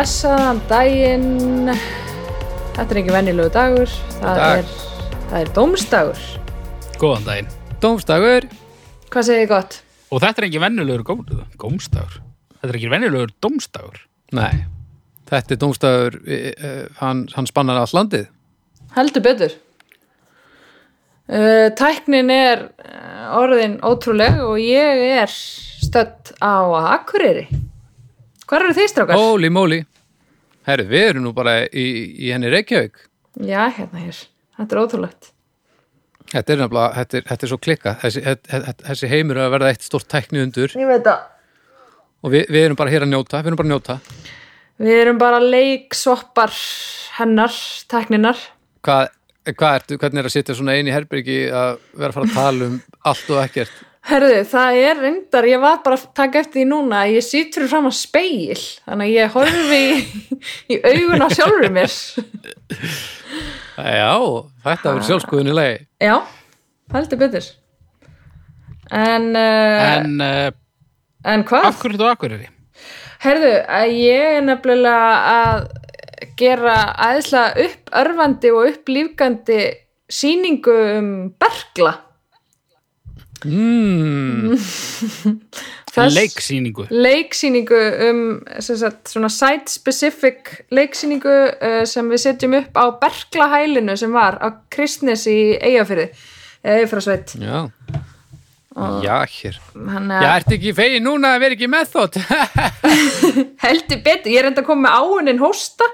blessaðan daginn. Þetta er ekki venjulegu dagur. Það Dag. er, það er dómstagur. Góðan daginn. Dómstagur Hvað segir þið gott? Og þetta er ekki venjulegur góm, gómstagur. Þetta er ekki venjulegur dómstagur. Nei, þetta er dómstagur uh, hann, hann spannar allt landið Heldur betur. Uh, tæknin er uh, orðin ótrúleg og ég er stödd á Akureyri. Hvar eru þið strákar? Holy moly Herru, við erum nú bara í, í henni Reykjavík Já, hérna hér. Þetta er ótrúlegt. Þetta er nefnilega, þetta er, þetta er svo klikka þessi, þetta- þessi heimur er að verða eitt stórt tækni undur Ég veit að og við, við erum bara hér að njóta, við erum bara að njóta við erum bara leiksvoppar hennar, tækninar. Hvað, hvað ertu, hvernig er að sitja svona eini herbyrgi að vera að fara að tala um allt og ekkert Herðu, það er reyndar, ég var bara að taka eftir því núna að ég sýt fyrir fram að speil þannig að ég horfi í, í augun á sjálfur mér Já, þetta verður sjálfskoðunilegi Já, heldur betur En, uh, en, uh, en hvað? af hverju þú akkur er í? Herðu, ég er nefnilega að gera aðeinslega uppörfandi og upplífgandi sýningu um bergla mm, Leiksýningu. leiksýningu um sem sagt, svona site-specific leiksýningu uh, sem við setjum upp á Berklahælinu sem var á Kristnes í Eyjafyrði Eyjafyrðasveit Já. Já, hér. hann Já, ertu ekki fegin núna að vera ekki með þótt? Heldur betur, ég er enda að koma með áunin hósta.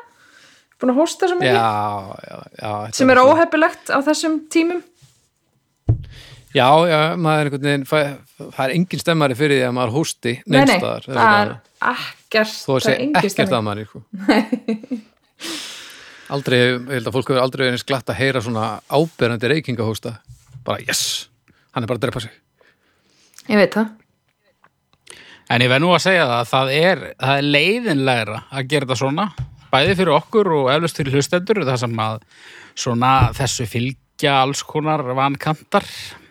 Búin að hósta svo mikið. Já, sem er óhefilegt á þessum tímum Já, já, maður er einhvern veginn fæ- það er engin stemmari fyrir því að maður hósti nei, nei, neinstaðar það er ekkert það er engin ekkert stemming. að maður sko. Aldrei, ég held að fólk hefur aldrei eins glatt að heyra svona áberandi reykingahósta. Bara yes, hann er bara að drepa sig. Ég veit það. En ég verð nú að segja það að það er, það er leiðinlegra að gera þetta svona, bæði fyrir okkur og eflust fyrir hlustendur, það sem að svona þessu fylgja alls konar vankantar.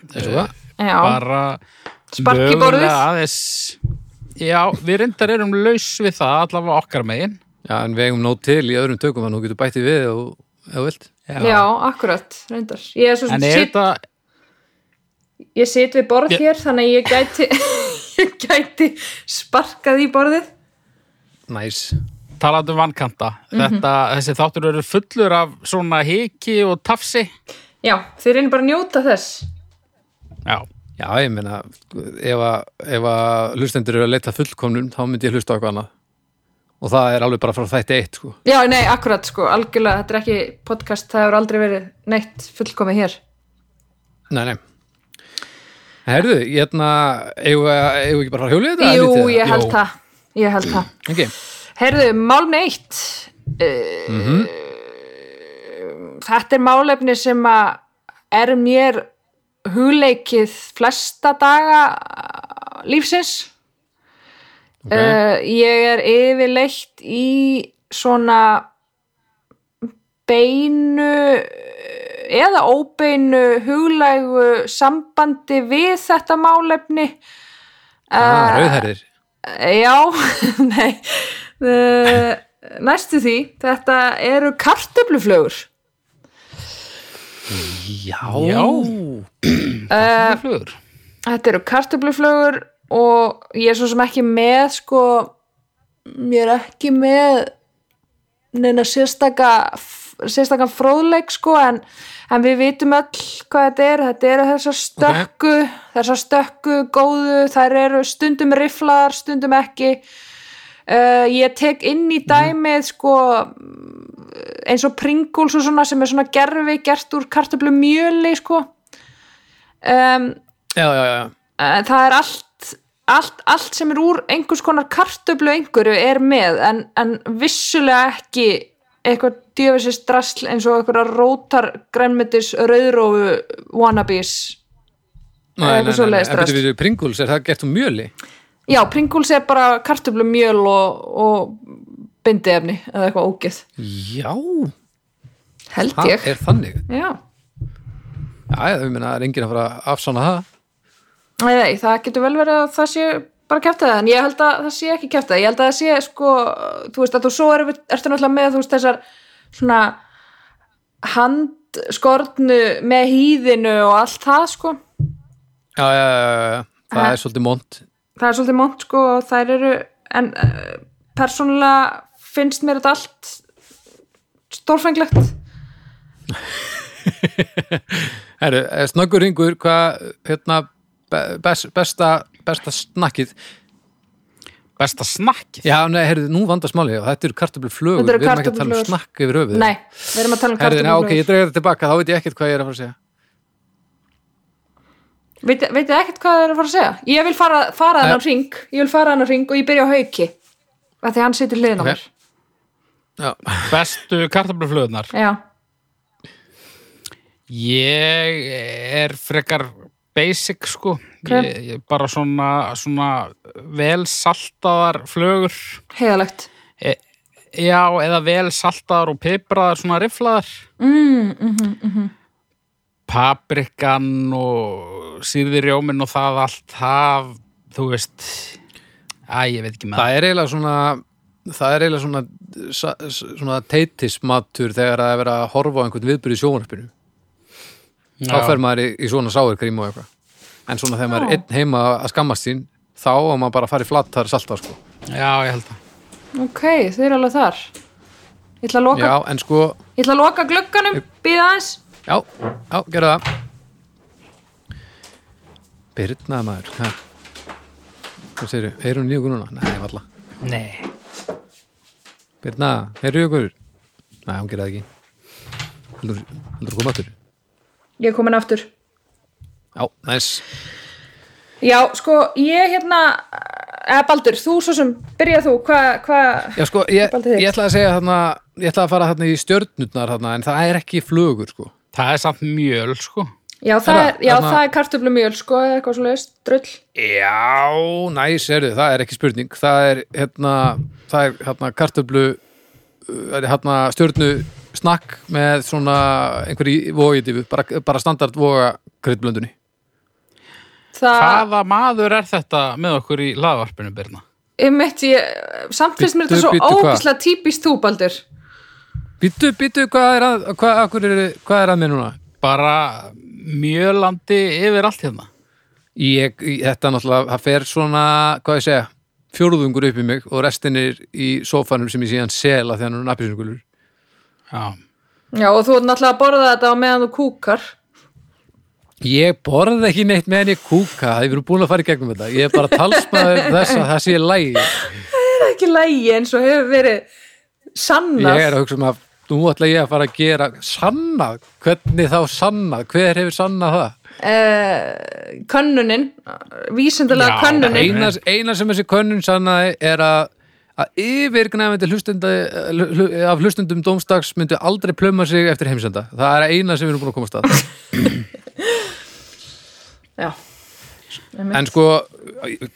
Það? Já. Bara mögulega Aðeins, já, við reyndar erum laus við það allavega okkar megin. Já, en við eigum nóg til í öðrum tökum þannig að þú getur bættið við þú vilt já, akkurat, reyndar ég er svo sem er sit, þetta, ég sit við borð Ég- hér þannig að ég gæti ég gæti sparkað í borðið Næs talandi um vankanta, Mhm. þetta, þessi þáttur eru fullur af svona hiki og tafsi. Já, þið reynir bara að njóta þess. Já, Já, ég meina, ef að, ef að hlustendur eru að leita fullkomnum þá myndi ég hlusta á eitthvað annað. Og það er alveg bara frá þætti eitt sko. já, nei, akkurat sko, algjörlega, þetta er ekki podcast, það hefur aldrei verið neitt fullkomið hér. Nei, nei. Herðu, ég hérna eigum við ekki bara að hjólið þetta? jú, ég held það. Ég held það. Ekki, Herðu, málum eitt. Uh, Þetta er málefni sem að er mér hugleikið flesta daga uh, lífsins. Ok. Uh, Ég er yfirleitt í svona beinu eða óbeinu huglægu sambandi við þetta málefni. Ah, Rauðherðir Já, nei uh, Næstu því Þetta eru kartöfluflögur Já, Já. uh, flugur. Þetta eru kartöfluflögur og ég er svo sem ekki með sko ég er ekki með neina sérstaka sérstaka fróðleik sko en, en við vitum öll hvað þetta er þetta eru þessar stökku þessar stökku góðu þær eru stundum riflaðar, stundum ekki uh, ég tek inn í dæmið sko eins og Pringles og svona sem er svona gerfi gert úr kartöflu mjöli sko um, já, já, já Eh, það er allt, allt, allt sem er úr einhvers konar kartöflu einhverju er með en, en vissulega ekki eitthvað djöfisins drasl eins og eitthvað rótar grænmetis rauðrófu wannabes Nei, eitthvað nei, en drasl. við Pringles, er það gert úr mjöli? já, Pringles er bara kartöflu mjöl og, og bindiefni eða eitthvað ógeð. Já, held það ég. er þannig. Já, Já, ég meina, það er enginn að fara að afsána það. Nei, nei, það getur vel verið að það sé bara kæfta það en ég held að það sé ekki kæfta það ég held að það sé sko, þú veist að þú svo er, ertu náttúrulega með þú veist þessar svona handskortnu með hýðinu og allt það sko. Já, já, já, það er svolítið mont. Það er svolítið mont sko og þær eru en uh, persónulega finnst mér þetta allt stórfenglegt. Herru, eh, snöggur ringur hvað, hérna be- best, besta, besta snakkið? Besta snakkið. Já, nei, heyrðu, nú vandast máli og þetta eru kartöflu flugur, Þetta eru við erum ekki að tala um snakk yfir höfuð nei, við erum að tala um Herðu, nei, ok, ég dreig þetta tilbaka, þá veit ég ekkert hvað ég er að fara að segja. Veit, veit þið ekkert hvað það er að fara að segja? Ég vil fara, fara Nei. þennan ring ég vil fara þennan ring og ég byrja á hauki af því hann situr liðin á mér Já, Bestu kartöfluflöðunar. já, Ég er frekar basic sko. Ok. Ég, ég bara svona, svona vel saltaðar flögur. heiðalegt E, já, eða vel saltaðar og pipraðar svona riflaðar. mm, mm, mm, Paprikan og sýrði rjóminn og það allt það, þú veist, æ, ég veit ekki með það er eiginlega svona það er eiginlega svona svona teitismatur þegar það er verið að horfa á einhvern viðbyrði í sjónvarpinu. Þá fer maður í, í svona sáirkrím og eitthvað. En svona þegar maður er einn heima að skammast sín þá á maður bara að fara í flattar salta sko. Já, ég held það. ok, þau eru alveg þar. Ég ætla að loka, já, en sko ég ætla að loka glugganum býða aðeins. Já, já, gerðu það. Birna maður hvað segirðu, er hún okkur núna? Nei, valla Nei. Birna, er í okkur? Nei, hún gerði það ekki heldur, heldur koma aftur ég er komin aftur já, næs já, sko, ég hérna eða Baldur, þú svo sem byrja þú, hvað hva, Já, sko, ég, ég ætla að segja þarna, ég ætla að fara þarna í stjörnurnar þarna, en það er ekki flugur, sko. Það er samt mjöl, sko. Já, það er, já, þarna- það er kartöflumjöl sko, eða eitthvað svo leiðist, drull Já, næs, er það er ekki spurning. Það er, hérna, það er, hérna, kartöflu, uh, hérna, stjörnu snakk með svona einhverju vógitifu, bara, bara standard voga kryddblöndunni. það, Hvaða maður er þetta með okkur í laðvarpinu, Birna? einmitt, ég, samt finnst mér þetta svo ógislega típist þú, Baldur Býtu, býtu, hvað er að, hvað, hvað er, hvað er að mér núna? Bara mjölandi yfir allt hérna. Ég, þetta náttúrulega, það fer svona, hvað ég segja, fjórðungur upp í mig og restin er í sófanum sem ég síðan sela þegar hann er nappisungulur. Já. já, og þú ert náttúrulega að borða þetta meðan þú kúkar Ég borði ekki neitt meðan ég kúka, það er verið búin að fara í gegnum þetta. Ég er bara talsmaður þess að það sé lægi. það er ekki lægi eins og hefur verið sannað Ég er að hugsa um að nú ætla ég að fara að gera sannað. Hvernig þá sannað? Hver hefur sannað það? uh, könnunin vísindulega Já, könnunin Eina, eina sem þessi könnun sannaði er að að yfirgnæfandi hlustenda af hlustendum dómstags myndu aldrei plöma sig eftir heimsenda. Það er eina sem við erum búin að komast að. já, En sko,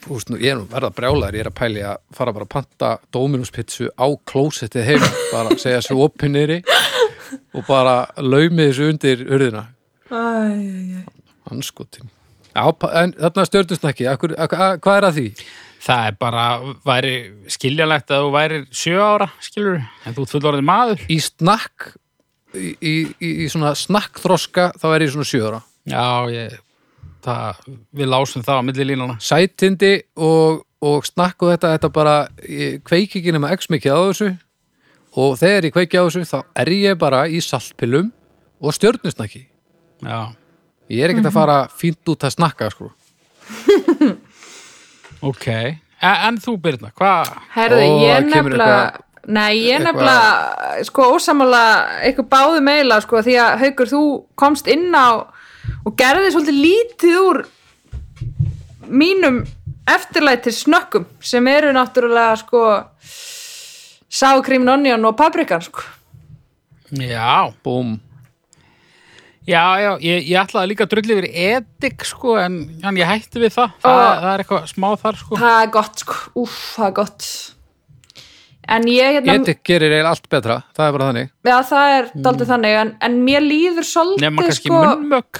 húst, nú, ég er nú verða brjálæður, ég er að pæli að fara bara að panta Dominus pizzu á klósettið heim, bara segja svo opið nýri og bara laumið þessu undir hurðina. Anskotin. Já, pa- en þarna ak, hvað er að því? Það er bara, væri skiljalegt að þú væri sjö ára, skilur en þú ert fullorðið maður. Í snakk, í, í, í, svona snakkþroska, þá er ég svona sjöra. Já, ég, það, við lásum það á milli línuna. Sætindi og, og snakk og þetta, þetta bara, kveiki ekki nema x mikið á þessu og þegar ég kveiki á þessu, þá er ég bara í saltpillum og stjörnusnakki. Já, Ég er ekkert að fara fínt út að snakka, sko. ok. En, en þú, Birna, hvað? herðu, Ó, ég nefnilega nei, ég nefnilega sko ósamála eitthvað báðu meila sko því að haukur þú komst inn á og gerði svolítið lítið úr mínum eftirlæti snökkum sem eru náttúrulega sko sákrím, onion og paprikan sko Já, Búm. já, já, ég, ég ætlaði líka að drulli yfir edik, sko, en, en ég hætti við það. Það, það er eitthvað smá þar, sko. það er gott sko, úff, það er gott hérna Edik gerir eiginlega allt betra, það er bara þannig. Já, það er daldið þannig, en, en mér líður svolítið Nefna kannski sko... munnmögg.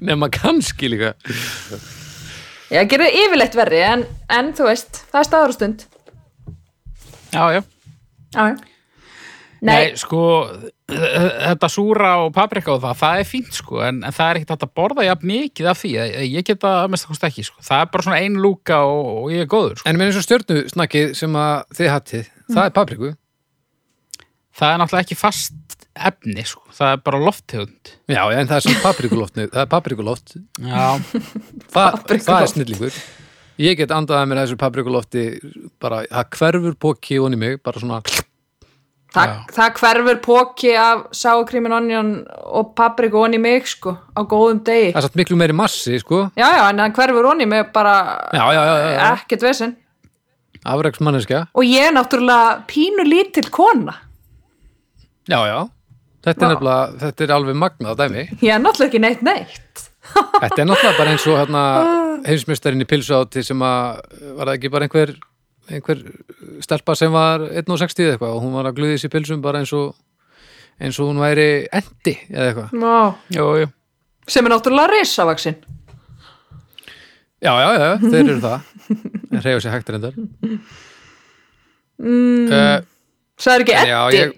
nema kannski líka ég gerði yfirleitt verri en, en þú veist, það er staður og stund Já, já. já, já. Nei, nei, sko, þetta súra og paprika og það, það er fínt, sko, en, en það er ekkert að borða jafn mikið af því. Ég get það að mest að kosta ekki, sko. Það er bara svona ein lúka og, og ég er góður, sko. En með eins og stjörnusnakkið sem að þið hattið, það er papriku Það er náttúrulega ekki fast efni, sko. Það er bara lofttegund. Já, en það er svona paprikuloft það er paprikuloft Já. Þa, það er snillingur Ég get andaði mér þessu paprikulofti bara, það hverfur póki onni mig bara svona, Já. það hverfur póki af sáukrímin onion og papriku onni mig sko, á góðum degi. Það er satt miklu meiri massi, sko. Já, já, en það hverfur onni mig bara Já, já, já, ekkert vesinn afreiksmanneskja og ég er náttúrulega pínu lítill kona. Já, já, þetta er nefnilega þetta er alveg magnað dæmi. Ég er náttúrulega ekki neitt neitt. Þetta er náttúrulega bara eins og hérna, heimsmyndstarinn í pilsuátti sem að var það ekki bara einhver einhver stelpa sem var 1.60 eða eitthvað og hún var að gluði sér pilsum bara eins og eins og hún væri endi eða eitthvað. Sem er náttúrulega risavaxin Já, já, já, þeir eru það. En reyfa sér hægt reyndar. Mm. uh, það er ekki Já, etti ég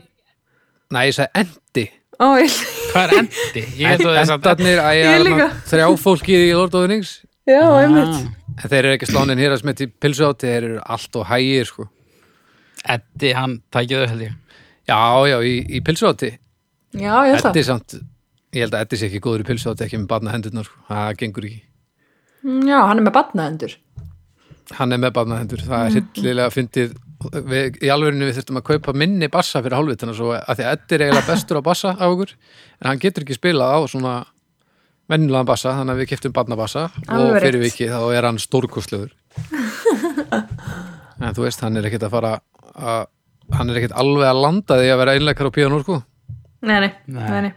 Nei, ég sagði endi. Ó, ég, Hvað er endi? Ég held að þess að... Endarnir, er líka. þrjá fólkið í Lord of the Rings. Já, einmitt en þeir eru ekki slánin hér að smetti pilsuátti þeir eru allt og hægir, sko. Eddi, hann tækið þau held ég. Já, já, í, í pilsuátti já, ég held það. Eddi samt, ég held að Eddi sé ekki góður í pilsuátti ekki með barna hendurnar, sko, það gengur ekki. Mm, já, hann er með batnaðendur hann er með barna hendur, það er hillilega fyndið, við, í alvegurinu við þurftum að kaupa minni bassa fyrir hálfvitana svo að því að Eddi er eiginlega bestur á bassa af okkur en hann getur ekki spilað á svona venjulegan bassa, þannig að við keftum barnabassa. Og fyrir vikið þá er hann stórkostlegur. En þú veist, hann er ekkert að fara að, hann er ekkert alveg að landa því að vera einleikar á píanó sko. Nei, nei, Nei. nei,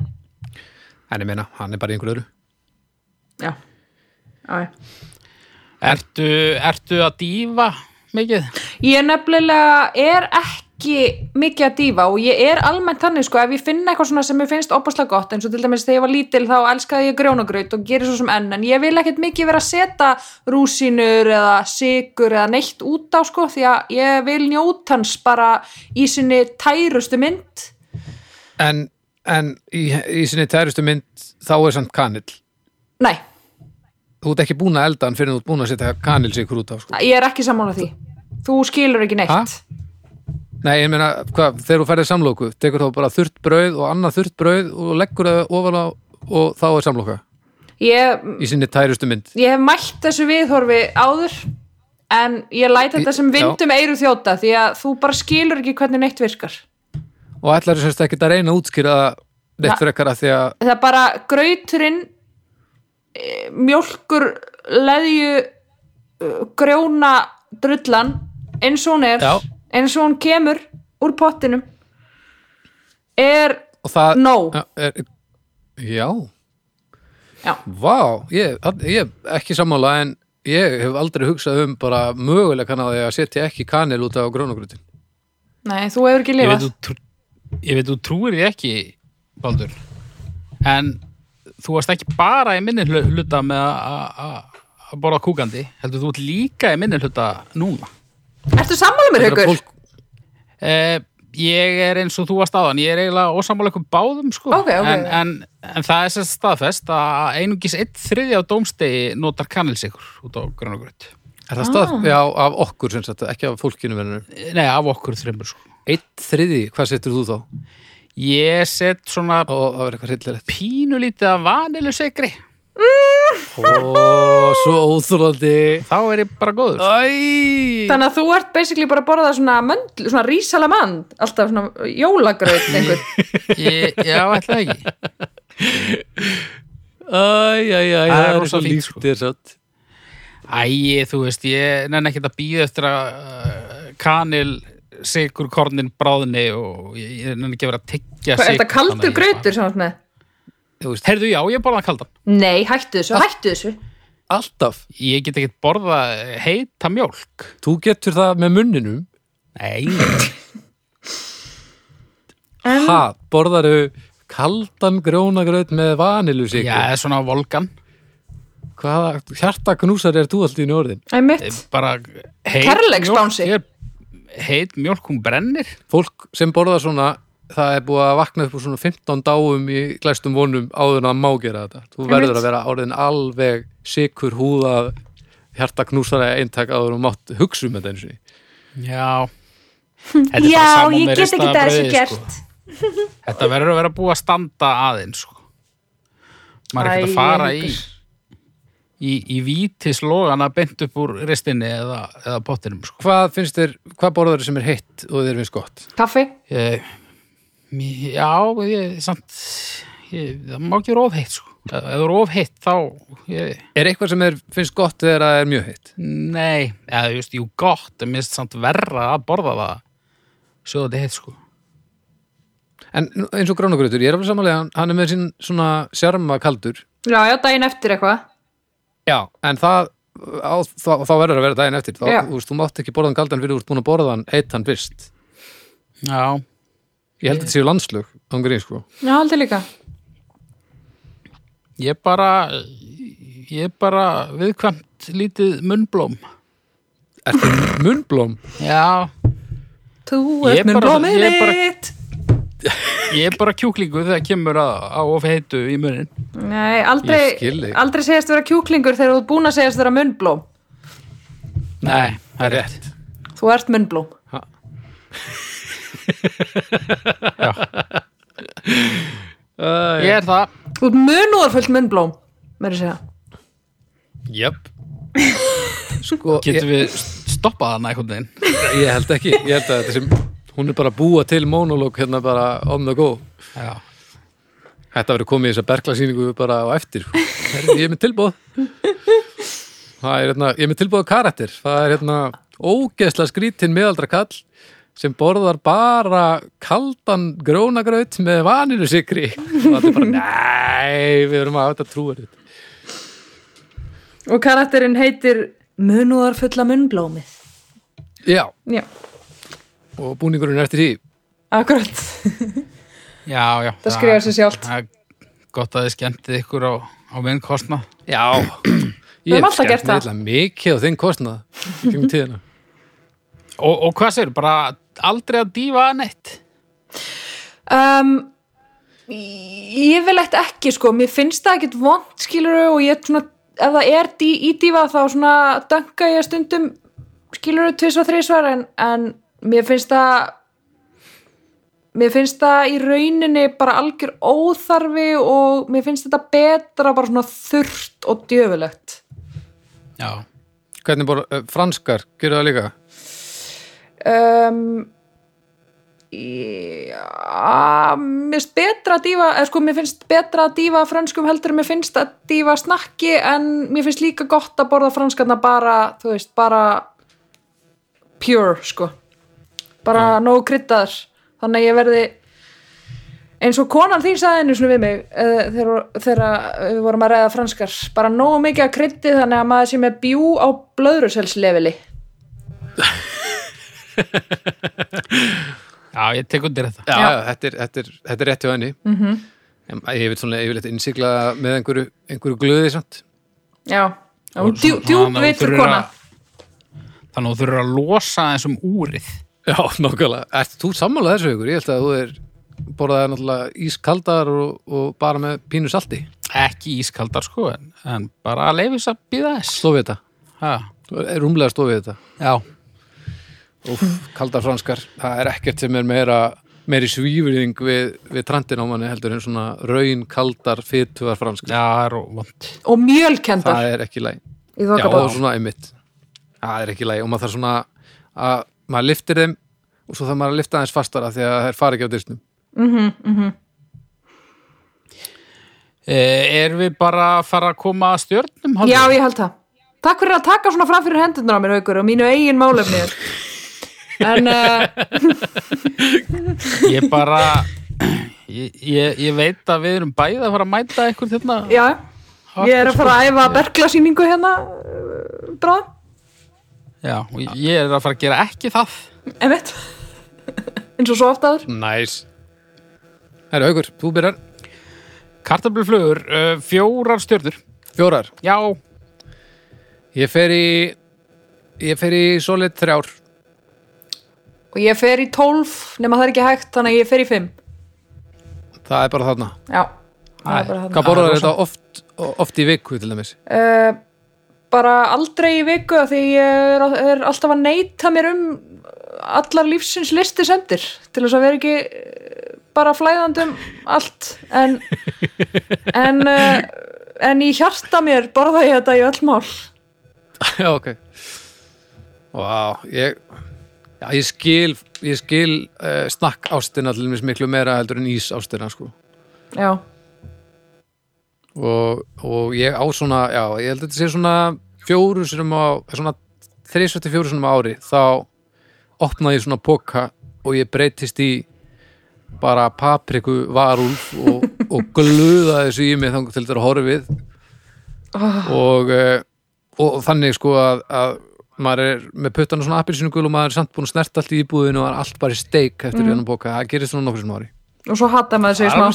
en ég meina, hann er bara í einhverju öðru. Já, já, Ertu, ertu að dífa mikið? Ég nefnilega er ekki mikið að dífa og ég er almennt þannig sko ef ég finn eitthvað svona sem mér finnst opaslega gott eins og til dæmis þegar ég var lítil þá elskaði ég grjónagraut og gerir svo sem enn en ég vil ekkert mikið vera að setja rúsínur eða sigur eða neitt út á sko því að ég vil njóta hans bara í sinni tærustu mynd. En, en í, í sinni tærustu mynd þá er samt kanill Nei, þú ert ekki búin að elda hann fyrir þú ert búin að setja kanilsikur út á sko. ég er ekki sammála því. Þú skilur ekki neitt. Ha? Nei, ég meina, hvað, þegar þú færið samlóku tekur þá bara þurrt brauð og annað þurrt brauð og leggur það ofan á og þá er samlóka Ég, í sinni tærustu mynd. Ég hef mætt þessu viðhorfi áður en ég læt þetta sem vindum eiru þjóta því að þú bara skilur ekki hvernig neitt virkar. Og ætlar þess að ekki að reyna að útskýra neitt fyrir ekkar að því að það er bara grauturinn eh, mjólkur leðju eh, grjóna drullan eins og hún er. Já. Eins og hún kemur úr pottinum er og það Nóg. Já, er, já, já, vá ég, ég hef ekki sammála en ég hef aldrei hugsað um bara mögulega kann að að setja ekki kanil út á grónagrutin nei, þú hefur ekki Ég lifað ég veit þú trúir því ekki, Baldur. En þú varst ekki bara í minni hlu- hluta með að- að að borða kúkandi. Heldur þú ert líka í minni hluta núna. Ertu sammála mér, Haukur? fólk- Eh, ég er eins og þú varst áðan. Ég er eiginlega ósamála ykkur báðum, sko. Ok, ok. En, en, en það er sérst staðfest að einungis einn þriði á dómstegi notar kannilsikur út á grönagröð. er það stað? Já, af okkur sem sagt, ekki af fólkinu verður Nei, af okkur þreymur, sko. Eitt þriði, hvað setur þú þá? Ég set svona Og það var eitthvað hryllilegt pínulítið af vanilusegri. Ó, svo óþúlandi Þá er ég bara góður. Æ Þannig að þú ert basically bara að borða svona möndl, svona rísalamand, alltaf svona jólagraut einhver. Ég, já, ætla ekki. Æ, æ, æ, Það er rosa svo fínt, sko. þér satt Æ, þú veist, ég nenni ekkert að býða eftir að uh, kanil sigur kornin bráðni og ég, ég nenni ekki að vera að tyggja Hvað, er þetta kaldur grautur ert með? Þú veist, Herðu, já, ég borða kaldan. Nei, hættu þessu, hættu þessu. alltaf Ég get ekkert borða heita mjólk. Þú getur það með munninum Nei. En, Ha, borðaru kaldan grjónagraut með vanilusík Já, svona volgan. hvaða hjartaknúsar er þú allt í orðin einmitt, bara heit mjólk- ég- heit mjólk, hún brennir fólk sem borða svona það er búið að vakna upp úr svona 15 dáum í glæstum vonum áður en að má gera þetta. Þú verður að vera orðin alveg sikur húðað hjartaknúsara eintak áður og mátt hugsa um þetta eins og já. Já, ég get ekki ristaða þessu gert. sko. þetta verður að vera búið að standa aðeins sko. maður er ekkert að fara í í, í vítislogana beint upp úr ristinni eða, eða pottinum sko. hvað finnst þér, hvað borðar sem er heitt og þér finnst gott? Kaffi, ég, já, ég samt ég, það má ekki vera of heitt sko. ef það er of heitt þá ég, er eitthvað sem er, finnst gott þegar það er mjög heitt? Nei, eða just, jú gott en mér finnst samt verra að borða það svo þetta er heitt sko. En eins og gránagrautur, ég er alveg samanlega hann, er með sín svona sjarma kaldur. Já, já, daginn eftir eitthvað. Já, en það á, þá, þá verður að vera daginn eftir. Þá, Já. þú, veist, þú mátt ekki borða hann kaldan fyrir þú ert búin að borða hann heitt hann fyrst. Já, ég held að þetta séu landslög ángrið, sko. já, aldrei líka. Ég bara ég bara viðkvæmt lítið munnblóm. Er þetta munnblóm? já, þú Ég ert minn bara- blómið ég bara- mitt ég er bara kjúklingu þegar kemur að, á of heitu í munnin. Nei, aldrei, Ég aldrei segjast vera kjúklingur þegar þú ert búin að segjast vera munnblóm. Nei, það er rétt. Þú ert munnblóm ég er það. Þú ert munúðarfullt munnblóm meiri segja. Jöp sko, ég, getum við stoppað hana einhvern veginn? Ég held ekki. Ég held að þetta sem, hún er bara að búa til monolog hérna bara on the go. Já, Þetta verður komið í þessa berglasýningu bara á eftir. Herri, Ég er með tilbúð. Er hérna, ég er með tilbúð karakter. Það er hérna ógeðslega skrítin miðaldra kall sem borðar bara kaldan grónagraut með vaninu sikri. Og það er bara, nei, við erum að þetta trúa þetta. og karakterinn heitir munúðarfulla munnblómið Já, já, og búningurinn er eftir því. akkurat já, já Það skrifar sig sjálft. það er gott að þið skemmtið ykkur á, á vinn kostnað Já, ég gert það. það. mikið á þinn tíðina. og, og hvað segir, bara aldrei að dífa neitt? Um, yfirlegt ekki sko, mér finnst það ekkit vond skilur og ég svona, ef það er dí, í dífa þá svona dönga ég stundum skilur tvis og þrísvar en, en mér finnst það mér finnst það í rauninni bara algjör óþarfi og mér finnst þetta betra bara svona þurrt og djöfulegt. Já, Hvernig bor, uh, franskar, gerðu það líka? Um, já, mér finnst betra að dífa eða sko mér finnst betra að dífa franskum heldur en mér finnst að dífa snakki en mér finnst líka gott að borða franskarna bara, þú veist, bara pure, sko. Bara nógu kryddaður þannig að ég verði eins og konan þín sagði einu svona við mig uh, þegar, þegar við vorum að ræða franskar bara nógu mikið að kryddi þannig að maður sé með bjú á blöðruselsleveli já, ég tek undir þetta. Já, Já. Þetta, er, þetta, er, þetta er rétt hjá henni. Mm -hmm. Ég veit svona yfirleitt innsigla með einhverju, einhverju glöði samt. Já, djúb veitur kona. þannig að þú þurfur að losa eins um úrið. Já, nákvæmlega. Ert þú sammála þessu ykkur? Ég held að þú er borðaði náttúrulega ískaldar og, og bara með pínu salti. Ekki ískaldar sko en, en bara að leifis að býða þess. Stofið þetta, er rúmlega stofið þetta. Já, Úf, kaldar franskar, það er ekkert sem er meira meiri svífurðing við, við trandin á manni heldur en svona raun kaldar fytuðar franskar. Já, það er vond og mjölkendar. Það er ekki læg Já, og þokkabóð svona einmitt. Það er ekki læg og maður þarf svona að maður liftir þeim og svo þarf maður að lifta aðeins fastara því að það er fara ekki á dyrstnum e, er við bara að fara að koma að stjörnum Halldór? Já, ég held það. Takk fyrir að taka svona fram fyrir hendurnar á mér haukur og mínu eigin málefni en uh, ég bara ég, ég, ég veit að við erum bæði að fara að mæta eitthvað þarna já ég er að fara að æfa berglasýningu hérna bráðum, já, og ég er að fara að gera ekki það. Einmitt. Eins og svo oft aður Næs. Herra Haukur, þú byrjar. Kartabluflugur, uh, fjórar stjörnur. Fjórar. Já, Ég fer í ég fer í solid þrjár. Og ég fer í 12 nema það er ekki hægt þannig að ég fer í 5 Það er bara þarna. já, það Æ, er bara Hvað þarna borðar rosa. þetta oft, oft í viku til dæmis? uh, bara aldrei í viku af því ég er, er alltaf að neyta mér um allar lífsins listi sendir til þess að vera ekki eh, bara flæðandi um allt en en, uh, en í hjarta mér borða ég þetta í öll mál Já, ok. Vá, ég já, ég skil, ég skil uh, snakk ástina til dæmis miklu meira heldur en ís ástina, sko. já, og, og ég á svona já, ég held að þetta sé svona fjóru sinum á, svona þrísvætti fjóru sinum á ári, þá opnaði ég svona poka og ég breytist í bara papriku varúlf og, og glöða þessu í mig þannig til þetta horfið. Og, eh, og þannig sko að, að maður er með puttana svona appelsinu og maður er samt búin að snerta allt í íbúðinu og er allt bara í steik eftir mm. þennan poka, það gerist svona nokkur sem ári. Og svo hata maður sig smá.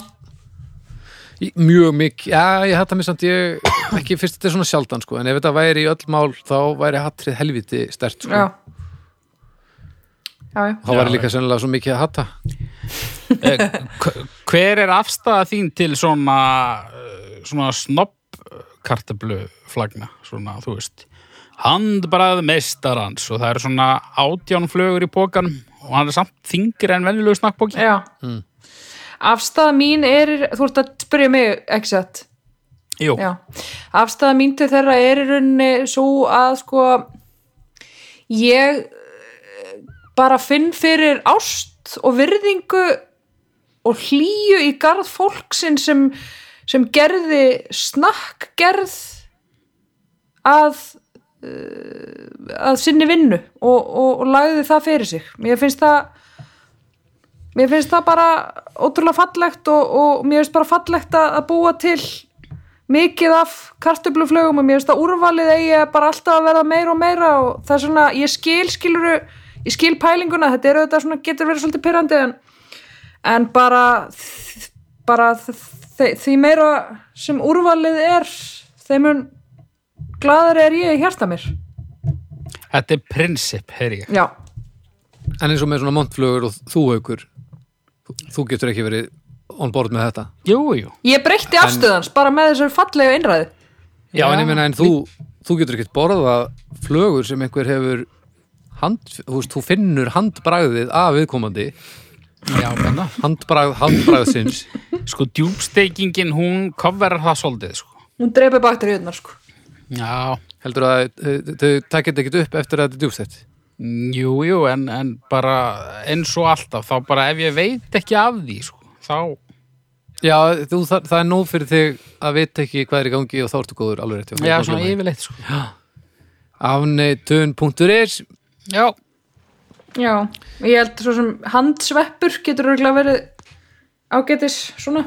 mjög mikið, já ég hatta mér samt. Ég ekki fyrst þetta er svona sjaldan sko. En ef þetta væri í öll mál þá væri hattrið helviti stert sko. Já. Já, já, þá væri líka sennilega svo mikið að hatta Eh, hver er afstæða þín til svona svona snopp kartablu flagna, svona, þú veist. Handbrað meistarans og það eru svona átján flögur í pókanum og hann er samt þingri en venjulegu snakkbóki já. afstæða mín er þú ert að spyrja mig, ekki satt Jú, Já, afstæða mín til þeirra er í rauninni svo að sko ég eh, bara finn fyrir ást og virðingu og hlýju í garð fólksin sem, sem gerði snakkgerð að uh, að sinni vinnu og, og, og lagði það fyrir sig. Mér finnst það mér finnst það bara ótrúlega fallegt og, og mér finnst bara fallegt að, að búa til mikið af kartöfluflögum og mér finnst að úrvalið að bara alltaf að verða meira og meira og það er svona, ég skil skiluru, ég skil pælinguna þetta er auðvitað svona, getur verið svolítið pyrrandi en, en bara bara þ- því meira sem úrvalið er þeim mun glaðari er ég í hjarta mér. Þetta er prinsip, heyri ég. Já, en eins og með svona montflugur og þú aukur þú, getur ekki verið on board með þetta? Jú, jú, ég breytti afstöðans bara með þessar fallegu innræði já, Já. en ég meina en þú, þú getur ekkert borðað flugur sem einhver hefur hand, þú, veist, þú finnur handbragðið af viðkomandi já, menna handbragð, handbragðsins. Sko, djúbsteikingin, hún coverar það svolítið, sko. Hún dreipir bakteríunar sko. Já, heldur að þau- takkit ekkert upp eftir að þetta er mm, jú, jú, en, en bara eins og alltaf, þá bara ef ég veit ekki af því, sko, þá Já, þú, það, það er nóg fyrir þig að vita ekki hvað er í gangi og þá ertu góður alveg rétt. Já, svona yfirleitt, sko. Afneitun.is Já, Já, ég held svo sem handsveppur getur örgulega verið ágætis svona.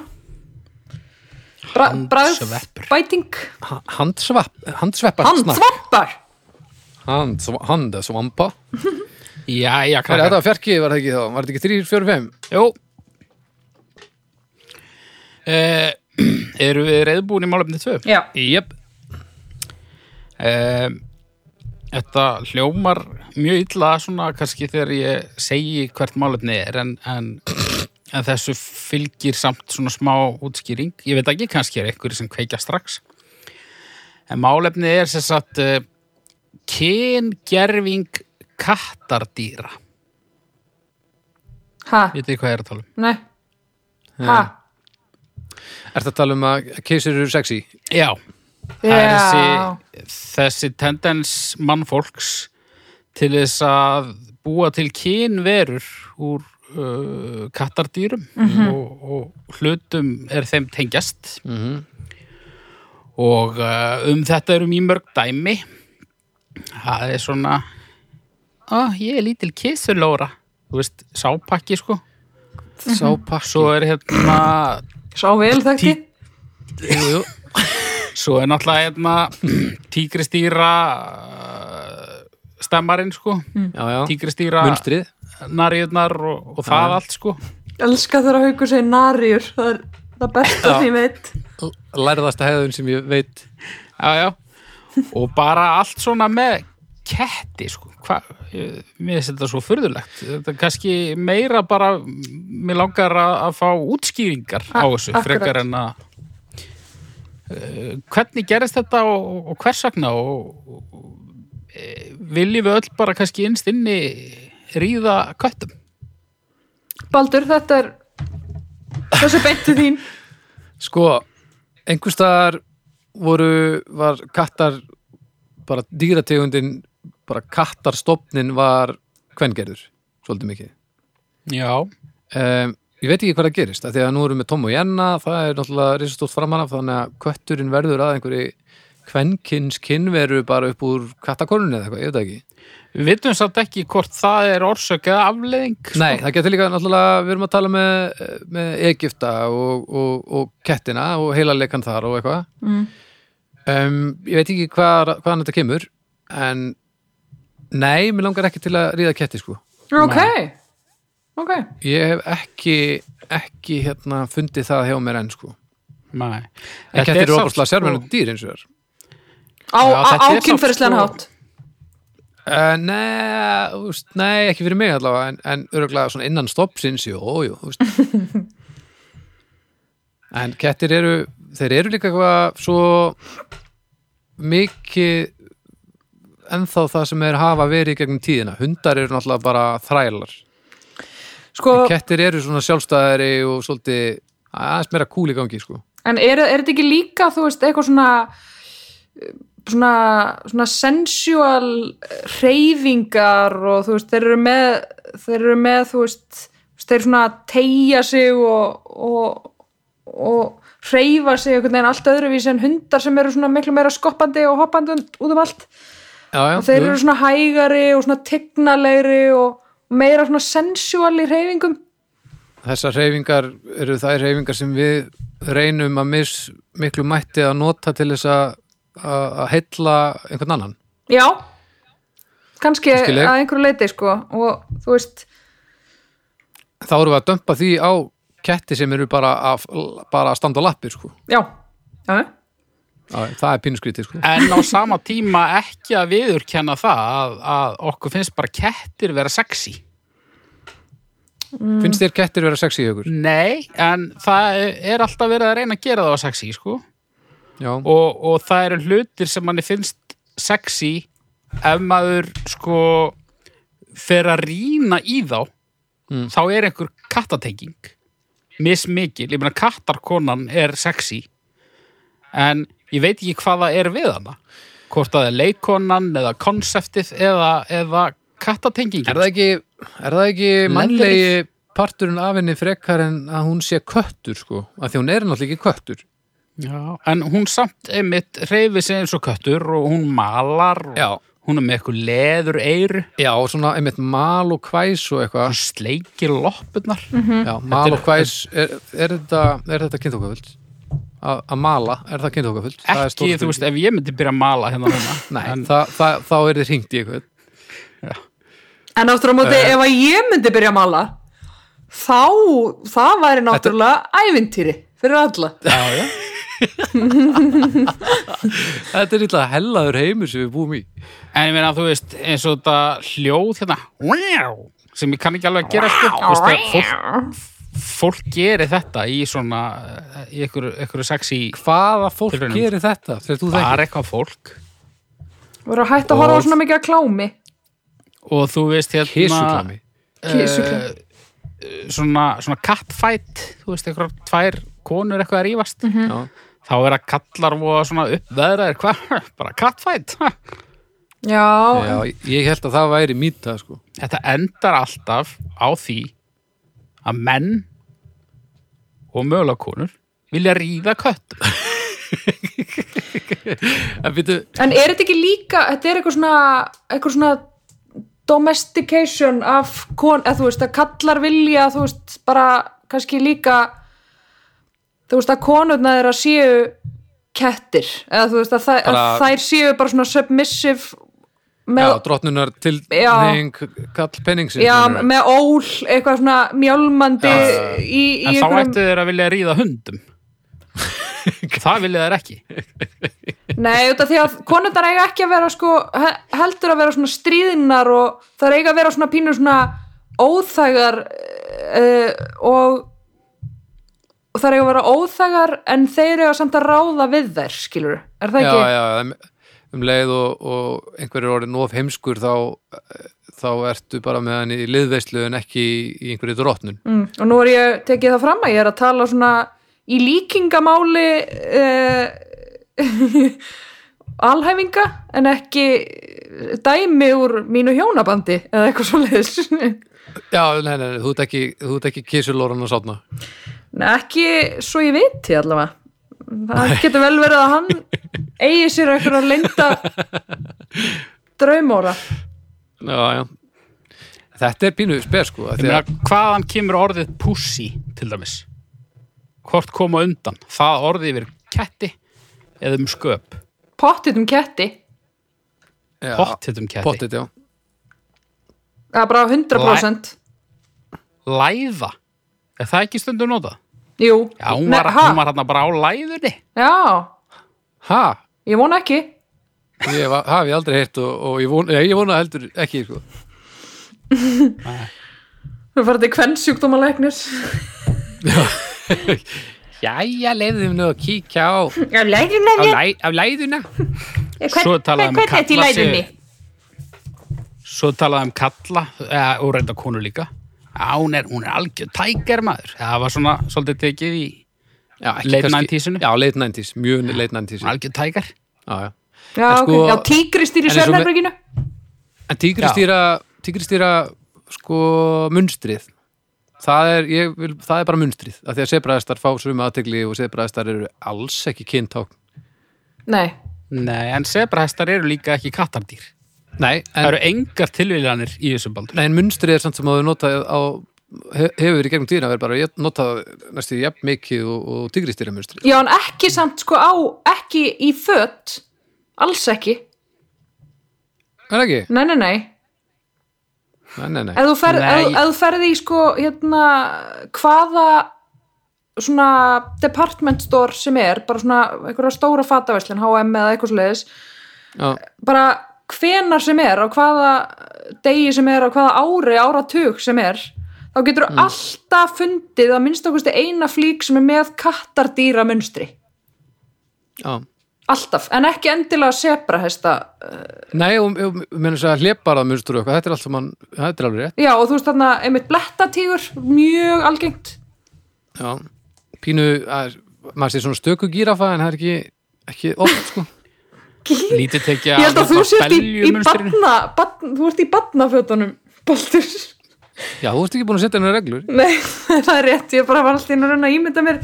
Bra, Handsveppur. bræðbæting Ha- handsveppar Handsvampa já, já, Hvað er þetta var fjarki, var það ekki? Þá? Var þetta ekki 3, 4, 5? Jú. Eh, Eru við reyðbúin í málefni 2? Já, Jep. Eh, þetta hljómar mjög illa svona kannski þegar ég segi hvert málefni er en, en, en þessu fylgir samt svona smá útskýring. Ég veit ekki, kannski er einhverju sem kveikja strax. En málefni er sem sagt uh, kyngerfing kattardýra. ha, Vitið hvað ég er að tala um? nei Ha, Ertu að tala um að keisir eru sexy? Já, það já þessi, þessi tendens mannfólks til þess að búa til kynverur úr uh, kattardýrum og, og hlutum er þeim tengjast. Mm og uh, um þetta eru mjög mörg dæmi. Það er svona ó, ég er lítil kissulóra þú veist, sápakki sko. Sápakki. Svo er hérna Sá vel þekki jú, jú. Svo er náttúrulega hérna tígristýra uh, stemmarinn sko. Tígristýra munstrið. narjurnar og, og það allt sko. Elska þegar haukur segir narjur Það er það besta því ég veit. Lærðasta hefðun sem ég veit. Já, já. og bara allt svona með ketti sko. Hva, mér finnst þetta svo furðulegt. Þetta er kannski meira bara mér langar að, að fá útskýringar á A- þessu akkurat. frekar en að hvernig gerist þetta og, og hvers vegna? Og, og e, viljum við öll bara kannski innst inni ríða köttum? Baldur, þetta er þessu beintu þín. Sko, einhvers staðar voru, var kattar bara dýrategundin bara kattarstofnin var kvengerður, svolítið mikið. Já, um, Ég veit ekki hvað það gerist, af því að nú erum við Tom og Jenna, það er náttúrulega risastórt framan af, þannig að kötturinn verður að einhverju kvenkins kynveru bara upp úr kattakorunni eða eitthvað, ég veit það ekki. Við vitum samt ekki hvort það er orsök eða afleðing sko. Nei, það getur líka náttúrulega, við erum að tala með, með Egipta og, og, og kettina og heila leikan þar og eitthvað. Mm. um, Ég veit ekki hvað, hvaðan þetta kemur en nei, mér langar ekki til að ríða ketti sko. Ok, ok Ég hef ekki, ekki hérna fundið það hjá mér enn sko. Nei. En kettir er eru samt, opaslega sko- sérmennandi dýr eins og þér Á, er kynferðislegan sko- hátt? Uh, nei, veist, nei, ekki fyrir mig allavega en, en öruglega svona innan stoppsins jú, jú, þú veist. En kettir eru þeir eru líka eitthvað svo mikið ennþá það sem er hafa verið í gegnum tíðina, hundar eru náttúrulega bara þrælar, Sko, kettir eru svona sjálfstæðari og svolítið aðeins meira kúl í gangi sko. En er, er þetta ekki líka, þú veist, eitthvað svona svona, svona sensual reyfingar og þú veist, þeir eru með þeir eru með, þú veist þeir eru svona að tegja sig og, og, og hreyfa sig einhvern veginn allt öðruvísi en hundar sem eru svona miklu meira skoppandi og hoppandi út um allt. Já, já, og þeir eru svona hægari og svona tignalegri og meira svona sensual í reyfingum þessar reyfingar eru þær reyfingar sem við reynum að mis miklu mætti að nota til þess að heilla einhvern annan Já, kannski Skil ég. að einhverju leiti sko og þú veist, þá erum við að dömpa því á ketti sem eru bara að, bara að standa á lappir sko. já, Já, það er pínuskrítið sko. En á sama tíma ekki að viðurkenna það að, að okkur finnst bara kettir vera sexy. finnst þér kettir vera sexy ykkur? Nei, en það er alltaf verið að reyna að gera það á sexy, sko. Og, og það eru hlutir sem manni finnst sexy ef maður, sko, fer að rýna í þá, Mm. þá er einhver kattatenging. Mismikil, ég meina kattarkonan er sexy, en ég veit ekki hvað það er við hana. Hvort það er leikonan eða konseptið eða, eða kattatengingin. er það ekki, er það ekki mannlegi parturinn af henni frekar en að hún sé köttur sko, af því hún er náttúrulega ekki köttur Já, en hún samt einmitt reyfi sig eins og köttur og hún malar og Já. hún er með eitthvað leður eyru Já, og svona einmitt mal og kvæs og eitthvað og sleikir loppurnar Já, mal og kvæs, er, er þetta, er þetta kynþókafullt? Að að mala, er það kynþókafullt? Það er ekki, þú veist, ef ég myndi byrja að mala hérna núna Nei, en, það, það, þá er þið hringt í eitthvað en áttur á móti ef að ég myndi byrja að mala þá, það væri náttúrulega ævintýri fyrir alla. Já, já. Þetta er illa hellaður heimur sem við búum í. En ég meina, þú veist, eins og þetta hljóð hérna wow, sem ég kann ekki alveg að gera sko, þú veist, að fólk, fólk gerir þetta í svona í einhverju, sexy Hvaða fólk Tilraunum. gerir þetta? Þekkir? Bara eitthvað fólk. Voru að hætta að horfa á Og- svona mikið að klámi? Og þú veist hérna Kísuklami Kísuklami. eh, svona, svona catfight þú veist, eitthvað tvær konur eitthvað að rífast. Já, þá er að kallar voða svona upp veðraðir, hvað, bara catfight já, Já, ég held að það væri mýta sko. þetta endar alltaf á því að menn og mögulega konur vilja ríða kött En en er þetta ekki líka þetta er eitthvað svona eitthvað svona domestication af kon, eða þú veist að kallar vilja þú veist bara kannski líka þú veist að konurna þeirra séu kettir. Eða þú veist að, þær, Bara- að þær séu bara svona submissive já, með, drottnunar tilning kall penningsins já, með ól eitthvað svona mjálmandi Já, í, í en þá einhverjum ættu þeir að vilja ríða hundum. Það vilja þær ekki. Nei, af því að konundar eiga ekki að vera sko, he- heldur að vera svona stríðinnar og það eiga að vera svona pínur svona óþægar uh, og, og það eiga að vera óþægar en þeir eiga samt að ráða við þær, skilur er það já, ekki? já, um, leið og, og einhverjir orðin of heimskur þá, þá ertu bara með hann í liðveislu en ekki í, í einhverju drottnun. Mm, og nú er ég tekið það fram að ég er að tala svona í líkingamáli uh, alhæfinga en ekki dæmi úr mínu hjónabandi eða eitthvað svo leiðis Já, nei, nei, þú ert ekki, ekki kísulóran að sátna Nei, ekki svo ég viti allavega það getur vel verið að hann eigi sér eitthvað að leinda draumóra Já, já. Þetta er pínu spes sko að, hvaðan kemur orðið pussy til dæmis? Hvort koma undan? Það orðið yfir ketti eða um sköp? Pottit um ketti. Já, pottit um ketti. Pottit, já. Það er bara 100% læða? Er það ekki stundum notað? Jú, Já, hún Nei, var, ha? hún var hérna bara á læðunni Já, Ha? ég vona ekki. Ég var- hafi aldrei heyrt og, og ég, vona, ég vona heldur ekki sko. Við farum til kvennsjúkdómalæknis Jæja, leiðum nú að kíkja á, Já, læknir á, læ, á læðuna Svo um er þetta í kalla læðunni? sig- svo talaði um kalla eða, og reynda konu líka Já, hún er, er algjör tækir maður. Það var svona svolítið tekið í já, Late kannski- 90s-inu? Já, late 90s, mjög late 90s hún er algjör tækir Já, já. Já, En sko- já, tígristýr í en eins og með- svernherberginu En tígristýra, tígristýra sko munstrið. Það er, ég vil, það er bara munstrið. Af því að sebraðistar fá suma aðtegli og sebraðistar eru alls ekki kyntákn Nei, Nei, en sebrahestar eru líka ekki kattardýr Nei, það en, eru engar tilvílanir í þessum baldur. Nei, en munstrið er samt sem að þau notað á he- hefur verið í gegnum tíðina verið bara ég notað næstu jafn mikið og, og tígristýra munstrið. Já, en ekki samt sko á ekki í fött alls ekki, Er það ekki? nei, nei, nei. Nei, nei, nei. Ef þú ef þú ferð í sko hérna, hvaða svona department store sem er, bara svona einhverja stóra fataverslun, H&M eða eitthvað sliðis Já, bara hvenar sem er á hvaða degi sem er á hvaða ári, áratug sem er þá getur þú alltaf fundið að minnst okkurstu eina flík sem er með kattardýra munstri. Já. Alltaf, en ekki endilega sebrahesta Nei, og meina þess að hleparað munstur og eitthvað, þetta er allt saman, þetta er alveg rétt. Já og þú veist þarna einmitt blettatígur mjög algengt. Já, pínu, að, maður sé svona stöku gírafa en það er ekki, ekki oft sko lítið tekið ég held að þú sért í, í batna, batna þú ert í batnafötunum Baldur. Já, þú ert ekki búin að setja hennar reglur. Nei, það er rétt, ég bara var alltaf inn að reyna að ímynda mér